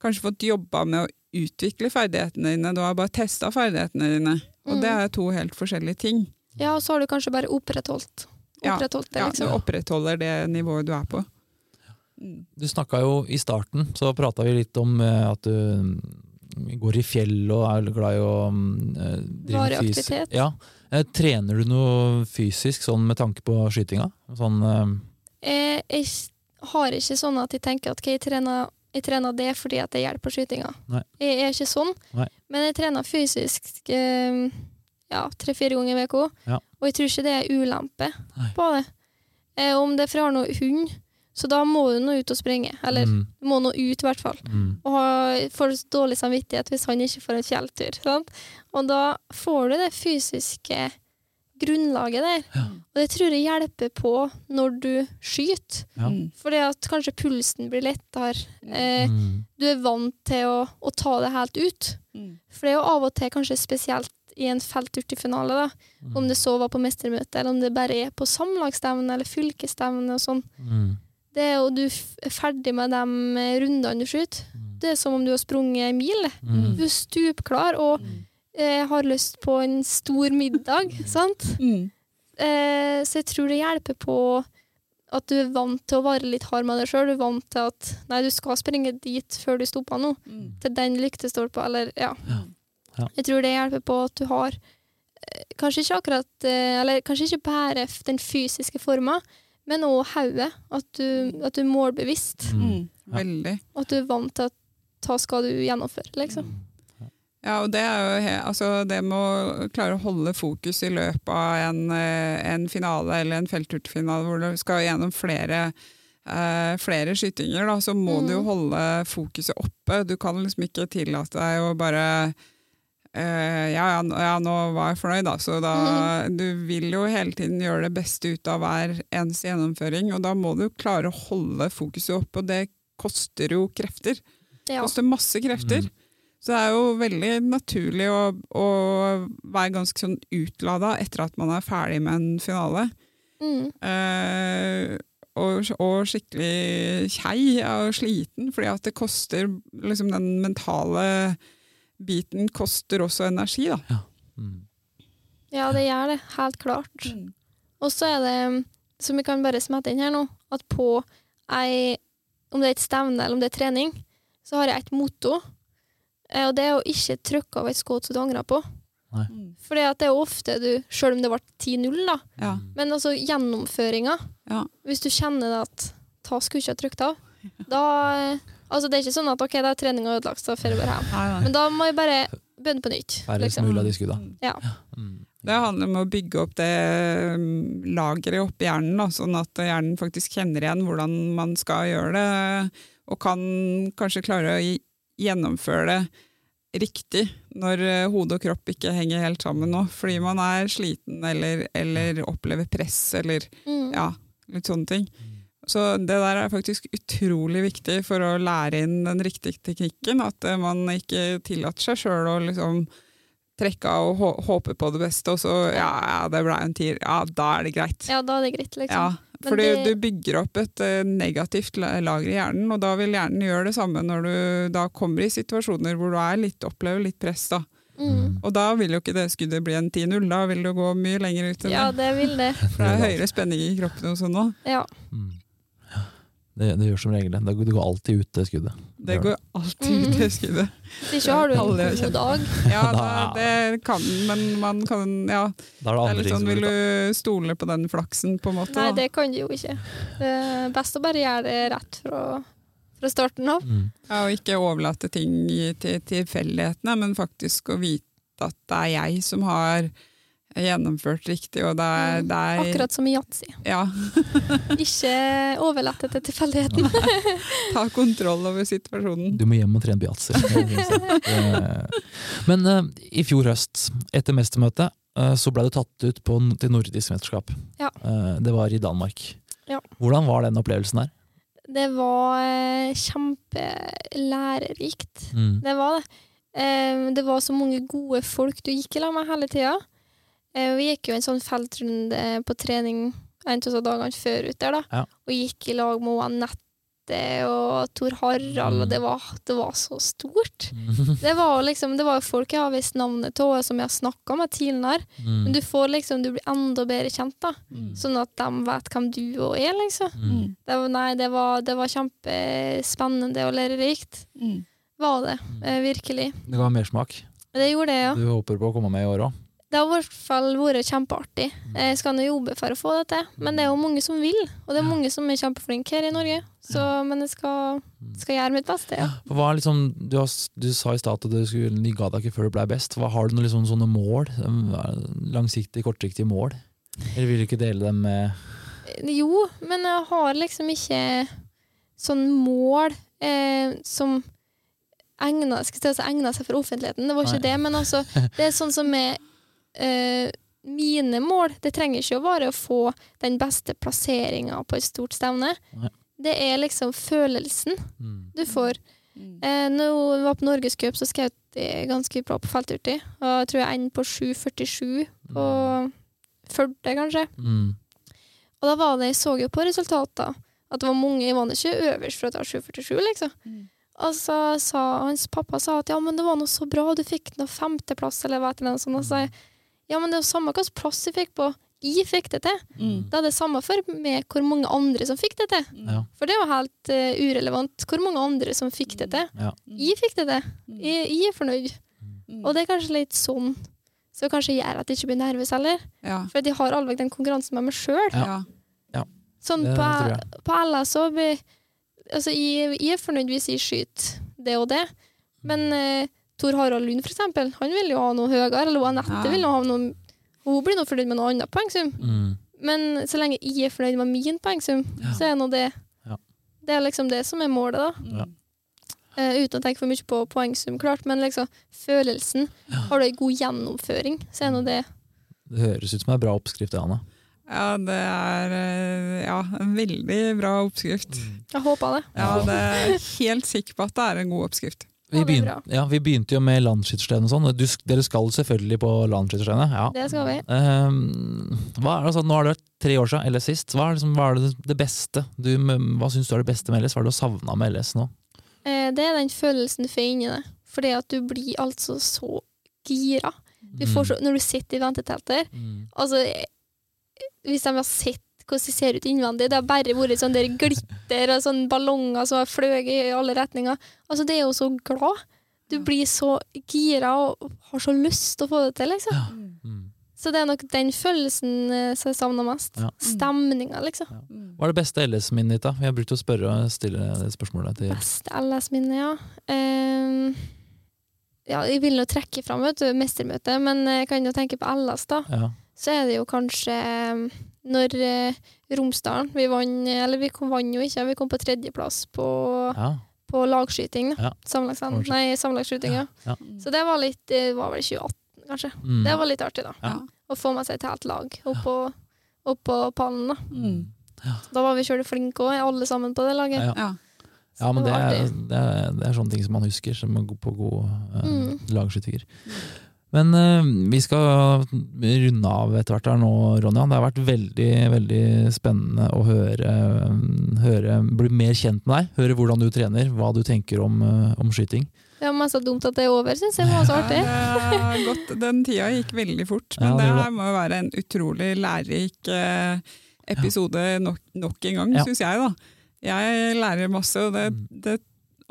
kanskje fått jobba med å utvikle ferdighetene dine, du har bare testa ferdighetene dine. Og Mm. det er to helt forskjellige ting. Ja, og så har du kanskje bare opprettholdt, opprettholdt det, Ja, liksom. Du opprettholder det nivået du er på. Du snakka jo i starten, så prata vi litt om eh, at du mm, går i fjell og er glad i å mm, eh, drive Varig aktivitet. Ja. Eh, Trener du noe fysisk sånn med tanke på skytinga? Sånn eh, Jeg, jeg har ikke sånn at jeg tenker at okay, jeg, trener, jeg trener det fordi at det hjelper skytinga. Nei. Jeg er ikke sånn, Nei. men jeg trener fysisk eh, ja, tre-fire ganger i uka. Ja. Og jeg tror ikke det er ulempe Nei. på det. Eh, om det er for jeg har noe hund, så da må du nå ut og springe. Eller mm, du må nå ut, i hvert fall. mm, Og ha- får dårlig samvittighet hvis han ikke får en fjelltur. Sant? Og da får du det fysiske grunnlaget der. Ja. Og det tror jeg hjelper på når du skyter. Ja. Mm. Fordi at kanskje pulsen blir lettere. Eh, mm, du er vant til å, å ta det helt ut. Mm. For det er jo av og til kanskje spesielt i en felturtefinale, da. mm, om det så var på mestermøte, eller om det bare er på samlagsstevne eller fylkesstevne og sånn. mm, Det er jo du er ferdig med de eh, rundene du skyter. mm, Det er som om du har sprunget en mil. det. mm. Du er stupklar og Mm. eh, har lyst på en stor middag, sant? Mm. Eh, så jeg tror det hjelper på at du er vant til å være litt hard med deg sjøl. Du er vant til at nei, du skal springe dit før du stopper nå. Mm. Til den lyktestolpa, eller ja. Ja. Ja. Jeg tror det hjelper på at du har eh, Kanskje ikke akkurat eh, Eller kanskje ikke bare den fysiske forma, men òg hodet. At, du- at du er målbevisst. Mm. Mm. Veldig. Og at du er vant til at hva skal du gjennomføre, liksom. Ja, og det er jo he altså det med å klare å holde fokus i løpet av en, eh, en finale eller en feltturfinale hvor du skal gjennom flere, eh, flere skytinger, da, så må du jo Mhm. holde fokuset oppe. Du kan liksom ikke tillate deg å bare eh, ja, ja, nå- ja, nå var jeg fornøyd, da. Så da, du vil jo hele tiden gjøre det beste ut av hver eneste gjennomføring, og da må du klare å holde fokuset oppe, og det koster jo krefter. Det Ja. koster masse krefter. Mm. Så det er jo veldig naturlig å, å være ganske sånn utlada etter at man er ferdig med en finale. Mm. Uh, og, og skikkelig kjei og sliten, fordi at det koster liksom Den mentale biten koster også energi, da. Mm. ja, det gjør det. Helt klart. Og så er det, som vi kan bare smette inn her nå, at på ei Om det er et stevne eller om det er trening, så har jeg et motto. Eh, Og det er å ikke trykke av et skudd som du angrer på. Fordi For det er ofte du, selv om det ble 10-0, da, Ja. men altså gjennomføringa Ja. Hvis du kjenner det at ta skulle ikke ha trykt av, <laughs> da eh, Altså, det er ikke sånn at OK, da er treninga ødelagt, så får jeg bare hjem. Men da må jeg bare begynne på nytt. Liksom. mulig av de skudda. Mm. Ja. Det handler om å bygge opp det mm, lageret oppi hjernen, da, sånn at hjernen faktisk kjenner igjen hvordan man skal gjøre det, og kan kanskje klare å gjennomføre det riktig når eh, hode og kropp ikke henger helt sammen nå, fordi man er sliten eller, eller opplever press eller Mm. ja, litt sånne ting. Så det der er faktisk utrolig viktig for å lære inn den riktige teknikken, at eh, man ikke tillater seg sjøl å liksom trekke av og håpe på det beste, og så ja, ja det ble en tier, ja da er det greit. Ja, da er det greit, liksom. Ja, fordi det- du bygger opp et eh, negativt lager i hjernen, og da vil hjernen gjøre det samme når du da kommer i situasjoner hvor du er litt, opplever litt press. da. Mm. Og da vil jo ikke det skuddet bli en 10-0, da vil du gå mye lenger ut enn Ja, det. det vil det. For det er høyere spenning i kroppen og sånn òg. Ja. Mm. Det, det gjør som regel det. Det går alltid ut, det skuddet. Det går alltid ut, det skuddet. <laughs> Hvis ikke har du en god dag. Ja, <laughs> Da- da, det kan men man kan Ja, Da er det det andre er litt sånn Vil du stole på den flaksen, på en måte? Nei, da? det kan du jo ikke. Det er best å bare gjøre det rett fra, fra starten av. Mm. Ja, og ikke overlate ting til tilfeldighetene, men faktisk å vite at det er jeg som har gjennomført riktig, og det er, det er Mm. Akkurat som i yatzy. Ja, <laughs> Ikke overlatt det til tilfeldigheten. ta kontroll over situasjonen. Du må hjem og trene på yatzy. Men uh, i fjor høst, etter mestermøtet, uh, så ble du tatt ut på, til nordisk mesterskap. Ja. Uh, det var i Danmark. Ja. Hvordan var den opplevelsen der? Det var kjempelærerikt. Mm. Det var det. Eh, det var så mange gode folk du gikk i lag med hele tida. Eh, vi gikk jo en sånn feltrunde på trening en av dagene før ut der, da. Ja. Og gikk i lag med Anette og Tor Harald, og det var, det var så stort. <laughs> Det var liksom, det var jo folk jeg har visst navnet til, og som jeg har snakka med tidligere. Men Mm. du får liksom, du blir enda bedre kjent, da. Mm. Sånn at de vet hvem du òg er, liksom. Mm. Det var, nei, det var, det var kjempespennende og lærerikt. Mm. Var det. Eh, virkelig. Det ga mersmak. Det gjorde det, ja. Du håper på å komme med i år òg? Det har i hvert fall vært kjempeartig. Jeg skal nå jobbe for å få det til, men det er jo mange som vil. Og det er mange som er kjempeflinke her i Norge, så, men jeg skal, skal gjøre mitt beste. Ja. Hva er liksom, du, har, du sa i stad at du skulle, ga deg ikke før du ble best. Hva Har du noen liksom sånne mål? Langsiktige, kortsiktige mål? Eller vil du ikke dele dem med Jo, men jeg har liksom ikke sånn mål eh, som egner, skal si, egner seg for offentligheten. Det var ikke Nei. det, men altså, det er sånn som er eh, mine mål. Det trenger ikke å være å få den beste plasseringa på et stort stevne. Nei. Det er liksom følelsen mm. du får. Mm. Eh, når jeg var på Norgescup, så skjøt jeg ganske bra på felturti. Og jeg tror jeg endte på 7,47 på Førde, kanskje. Mm. Og da var det, jeg så jo på resultatene at det var mange Jeg var ikke øverst for å ta 7,47, liksom. Mm. Og så sa hans pappa sa at ja, men det var noe så bra, du fikk noe femteplass, eller hva eller noe sånt. Og så sa jeg ja, men det er jo samme hvilken plass jeg fikk på. Jeg fikk det til. Mm. Det er det samme for med hvor mange andre som fikk det til. Ja. For det er jo helt uh, urelevant hvor mange andre som fikk det til. Ja. Jeg fikk det til. Jeg, jeg er fornøyd. Mm. Og det er kanskje litt sånn så kanskje gjør at jeg ikke blir nervøs heller. Ja. For de jeg har allveg den konkurransen med meg sjøl. Ja. Ja. Sånn Det på, på LS så blir Altså, jeg, jeg er fornøyd hvis jeg skyter det og det, men eh, Tor Harald Lund, for eksempel, han vil jo ha noe høyere, eller Anette Ja. vil jo ha noe Hun blir nå fornøyd med noe annet poengsum. Mm. Men så lenge jeg er fornøyd med min poengsum, Ja. så er nå det Ja. Det er liksom det som er målet, da. Mm. Ja. Eh, uten å tenke for mye på poengsum, klart, men liksom følelsen. Har du ei god gjennomføring, så er nå det Det høres ut som en bra oppskrift, det, Anna. ja, det er eh, ja, en veldig bra oppskrift. Jeg håper det. Ja, det er helt sikker på at det er en god oppskrift. Vi, Ja, det begyn- bra. ja, vi begynte jo med landsskytterstevne og sånn. Dere skal selvfølgelig på landsskytterstevne? Ja. Det skal vi. Ehm, hva er det, altså, nå er det tre år siden, eller sist. Hva er, liksom, hva er det, det beste? Du, hva syns du er det beste med LS? Hva er det du savna med LS nå? Eh, det er den følelsen du får inni det. Fordi at du blir altså så gira. Du får så, når du sitter i ventetelter Mm. Altså, eh, hvis de har sett hvordan det ser ut innvendig, det har bare vært sånn der glitter og sånn ballonger som har fløyet i alle retninger. Altså, det er jo så glad. Du blir så gira og har så lyst til å få det til, liksom. Ja. Mm. Mm. Så det er nok den følelsen eh, som jeg savner mest. Ja. Stemninga, liksom. Ja. Hva er det beste LS-minnet ditt, da? Vi har brukt å spørre og stille det spørsmålet til Beste LS-minnet, ja. Um, ja. Jeg vil jo trekke fram vet du, mestermøtet, men jeg kan jo tenke på LS, da. ja. Så er det jo kanskje ehm, når eh, Romsdalen Vi vant, eller vi kom, vant jo ikke, vi kom på tredjeplass på, ja. på lagskyting. Ja. da. Nei, samlagsskyting, ja. Ja. Så det var litt Det var vel 2018, kanskje. Mm. Det var litt artig, da. Ja. Å få med seg et helt lag opp på, opp på pallen, da. Mm. Da var vi sjøl flinke òg, alle sammen på det laget. Ja. Ja. Ja, men det det, er, det, er, det er sånne ting som man husker som god- på gode uh, Mm. lagskytinger. Men eh, vi skal runde av etter hvert her nå, Ronja. Det har vært veldig veldig spennende å høre, eh, høre bli mer kjent med deg. Høre hvordan du trener, hva du tenker om, eh, om skyting. Det var masse så dumt at det er over, syns jeg. Det var så artig. Ja, det godt. Den tida gikk veldig fort, men Ja, det det her må jo være en utrolig lærerik episode nok, nok en gang, Ja. syns jeg. da. Jeg lærer masse, og det, det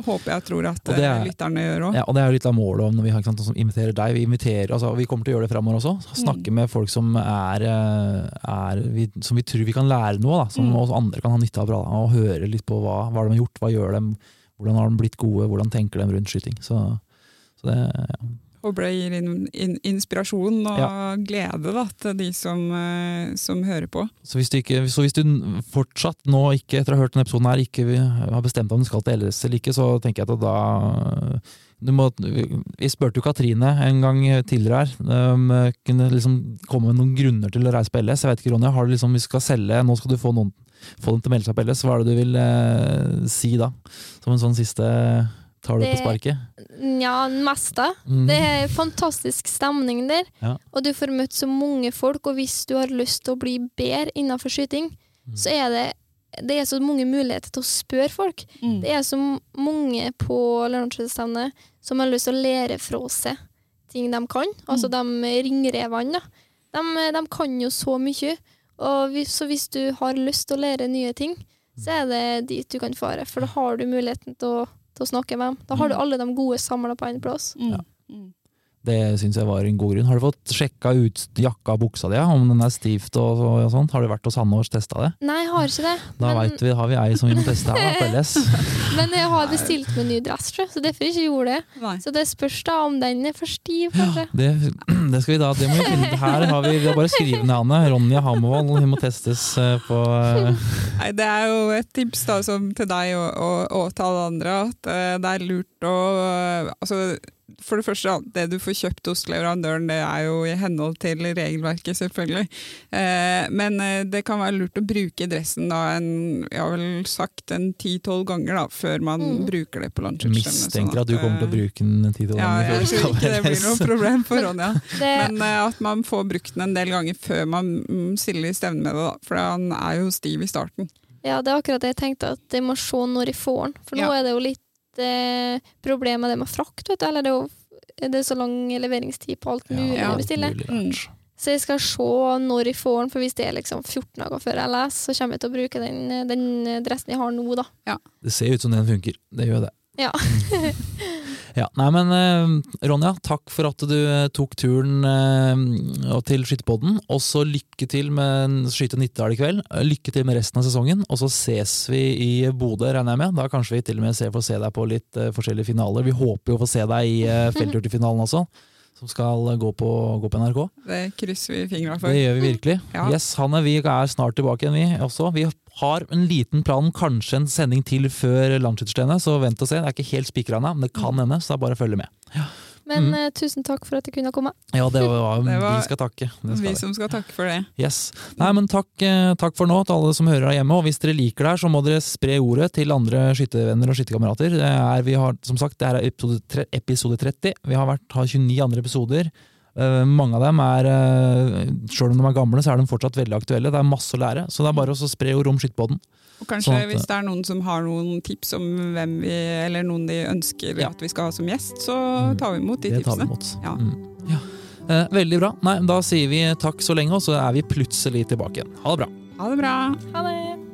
håper jeg tror at Og er- eh, lytterne gjør òg. Ja, og det er jo litt av målet om når vi, har, sant, som inviterer deg. Vi, inviterer, altså, vi kommer til å gjøre det framover også. Snakke Mm. med folk som, er, eh, er vi, som vi tror vi kan lære noe av. Som Mm. også andre kan ha nytte av. bra, Og høre litt på hva, hva de har gjort, hva gjør dem, hvordan har de blitt gode, hvordan tenker de rundt skyting. Så, så det, ja. Håper ble gir in, in, inspirasjon og Ja. glede da, til de som, eh, som hører på. Så hvis, du ikke, så hvis du fortsatt nå, ikke, etter å ha hørt denne episoden her, ikke har bestemt om du skal til LS eller ikke, så tenker jeg at da du må, Vi spurte jo Katrine en gang tidligere her. Um, kunne liksom komme med noen grunner til å reise på LS. Jeg vet ikke, Ronja, har du liksom, vi skal selge, Nå skal du få, noen, få dem til å melde seg på LS. Hva er det du vil eh, si da? Som en sånn siste Tar du det på sparket? Nja, mest da. Mm. Det er fantastisk stemning der, Ja. og du får møtt så mange folk. Og hvis du har lyst til å bli bedre innenfor skyting, Mm. så er det det er så mange muligheter til å spørre folk. Mm. Det er så mange på Lørenskogstevnet som har lyst til å lære fra seg ting de kan. Altså de ringrevene. da. De, de kan jo så mye. Og hvis, så hvis du har lyst til å lære nye ting, så er det dit du kan fare. For da har du muligheten til å, til å snakke med dem. Da har du alle de gode samla på én plass. Mm. Mm. Det syns jeg var en god grunn. Har du fått sjekka ut jakka og buksa di, om den er stivt og, og, sånt? Har du vært hos Hanne og testa det? Nei, jeg har ikke det. Da men, vet vi, har vi ei som vi må teste her på LS. <laughs> men jeg har bestilt meg ny dress, så derfor ikke gjorde det. Nei. Så det spørs da om den er for stiv, kanskje. Det, det skal vi da, det må vi finne. Her har vi, vi har bare skrive ned Hanne. Ronja Hammervold, hun må testes eh, på eh, Nei, det er jo et tips da, som til deg og, og, og til alle andre, at eh, det er lurt å altså, For det første, det du får kjøpt hos leverandøren, det er jo i henhold til regelverket, selvfølgelig. Eh, men eh, det kan være lurt å bruke dressen da en, jeg har vel sagt en ti-tolv ganger da, før man Mm. bruker det på lunsjutstillene. Mistenker at du kommer til å bruke den ti-tolv Ja, ganger før jeg tror ikke det blir noe <laughs> problem for Ronja. <laughs> Det, Men eh, at man får brukt den en del ganger før man mm, stiller i stevne med det, da. For han er jo stiv i starten. Ja, det er akkurat det jeg tenkte, at de må se når de får den. For nå Ja. er det jo litt eh, problem med det med frakt, vet du. Eller det er jo det er så lang leveringstid på alt mulig Ja, jeg Mm. Så jeg skal se når jeg får den, for hvis det er liksom 14 dager før jeg leser, så kommer jeg til å bruke den, den dressen jeg har nå, da. Det ser ut som den funker. Det gjør det. Ja. <laughs> <laughs> ja, nei, men eh, Ronja, takk for at du eh, tok turen eh, til Skytterpodden. Og så lykke til med Skyte Nittedal i kveld. Lykke til med resten av sesongen. Og så ses vi i Bodø, regner jeg med. Da kanskje vi til og med ser, får se deg på litt forskjellige finaler. Vi håper jo å få se deg i uh, felthurtigfinalen også, som skal gå på, gå på NRK. Det krysser vi fingra for. Det gjør vi virkelig. Ja. Yes, Hanne, vi er snart tilbake igjen, vi også. Vi har en liten plan, kanskje en sending til før Landsskytterstevnet, så vent og se. Det er ikke helt spikra ennå, men det kan hende, så det er bare å følge med. Men Mm. uh, tusen takk for at jeg kunne komme. Ja, det var, <laughs> Det var vi skal takke. Skal Vi som skal takke for det. Yes. Nei, men takk, eh, takk for nå til alle som hører her hjemme. Og hvis dere liker det her, så må dere spre ordet til andre skyttervenner og skytterkamerater. Det er, vi har, som sagt, det her er episode, episode 30. Vi har, vært, har 29 andre episoder. Eh, mange av dem er, uh, selv om de er gamle, så er de fortsatt veldig aktuelle. Det er masse å lære, så det er bare å spre ord om skytterpodden. Og kanskje Sånn at- hvis det er noen som har noen tips om hvem vi, eller noen de ønsker Ja. at vi skal ha som gjest, så Mm. tar vi imot de Det tar vi tipsene. imot. Ja. Mm. Ja. Eh, veldig bra. Nei, da sier vi takk så lenge, og så er vi plutselig tilbake igjen. Ha det bra. Ha det bra! Ha det!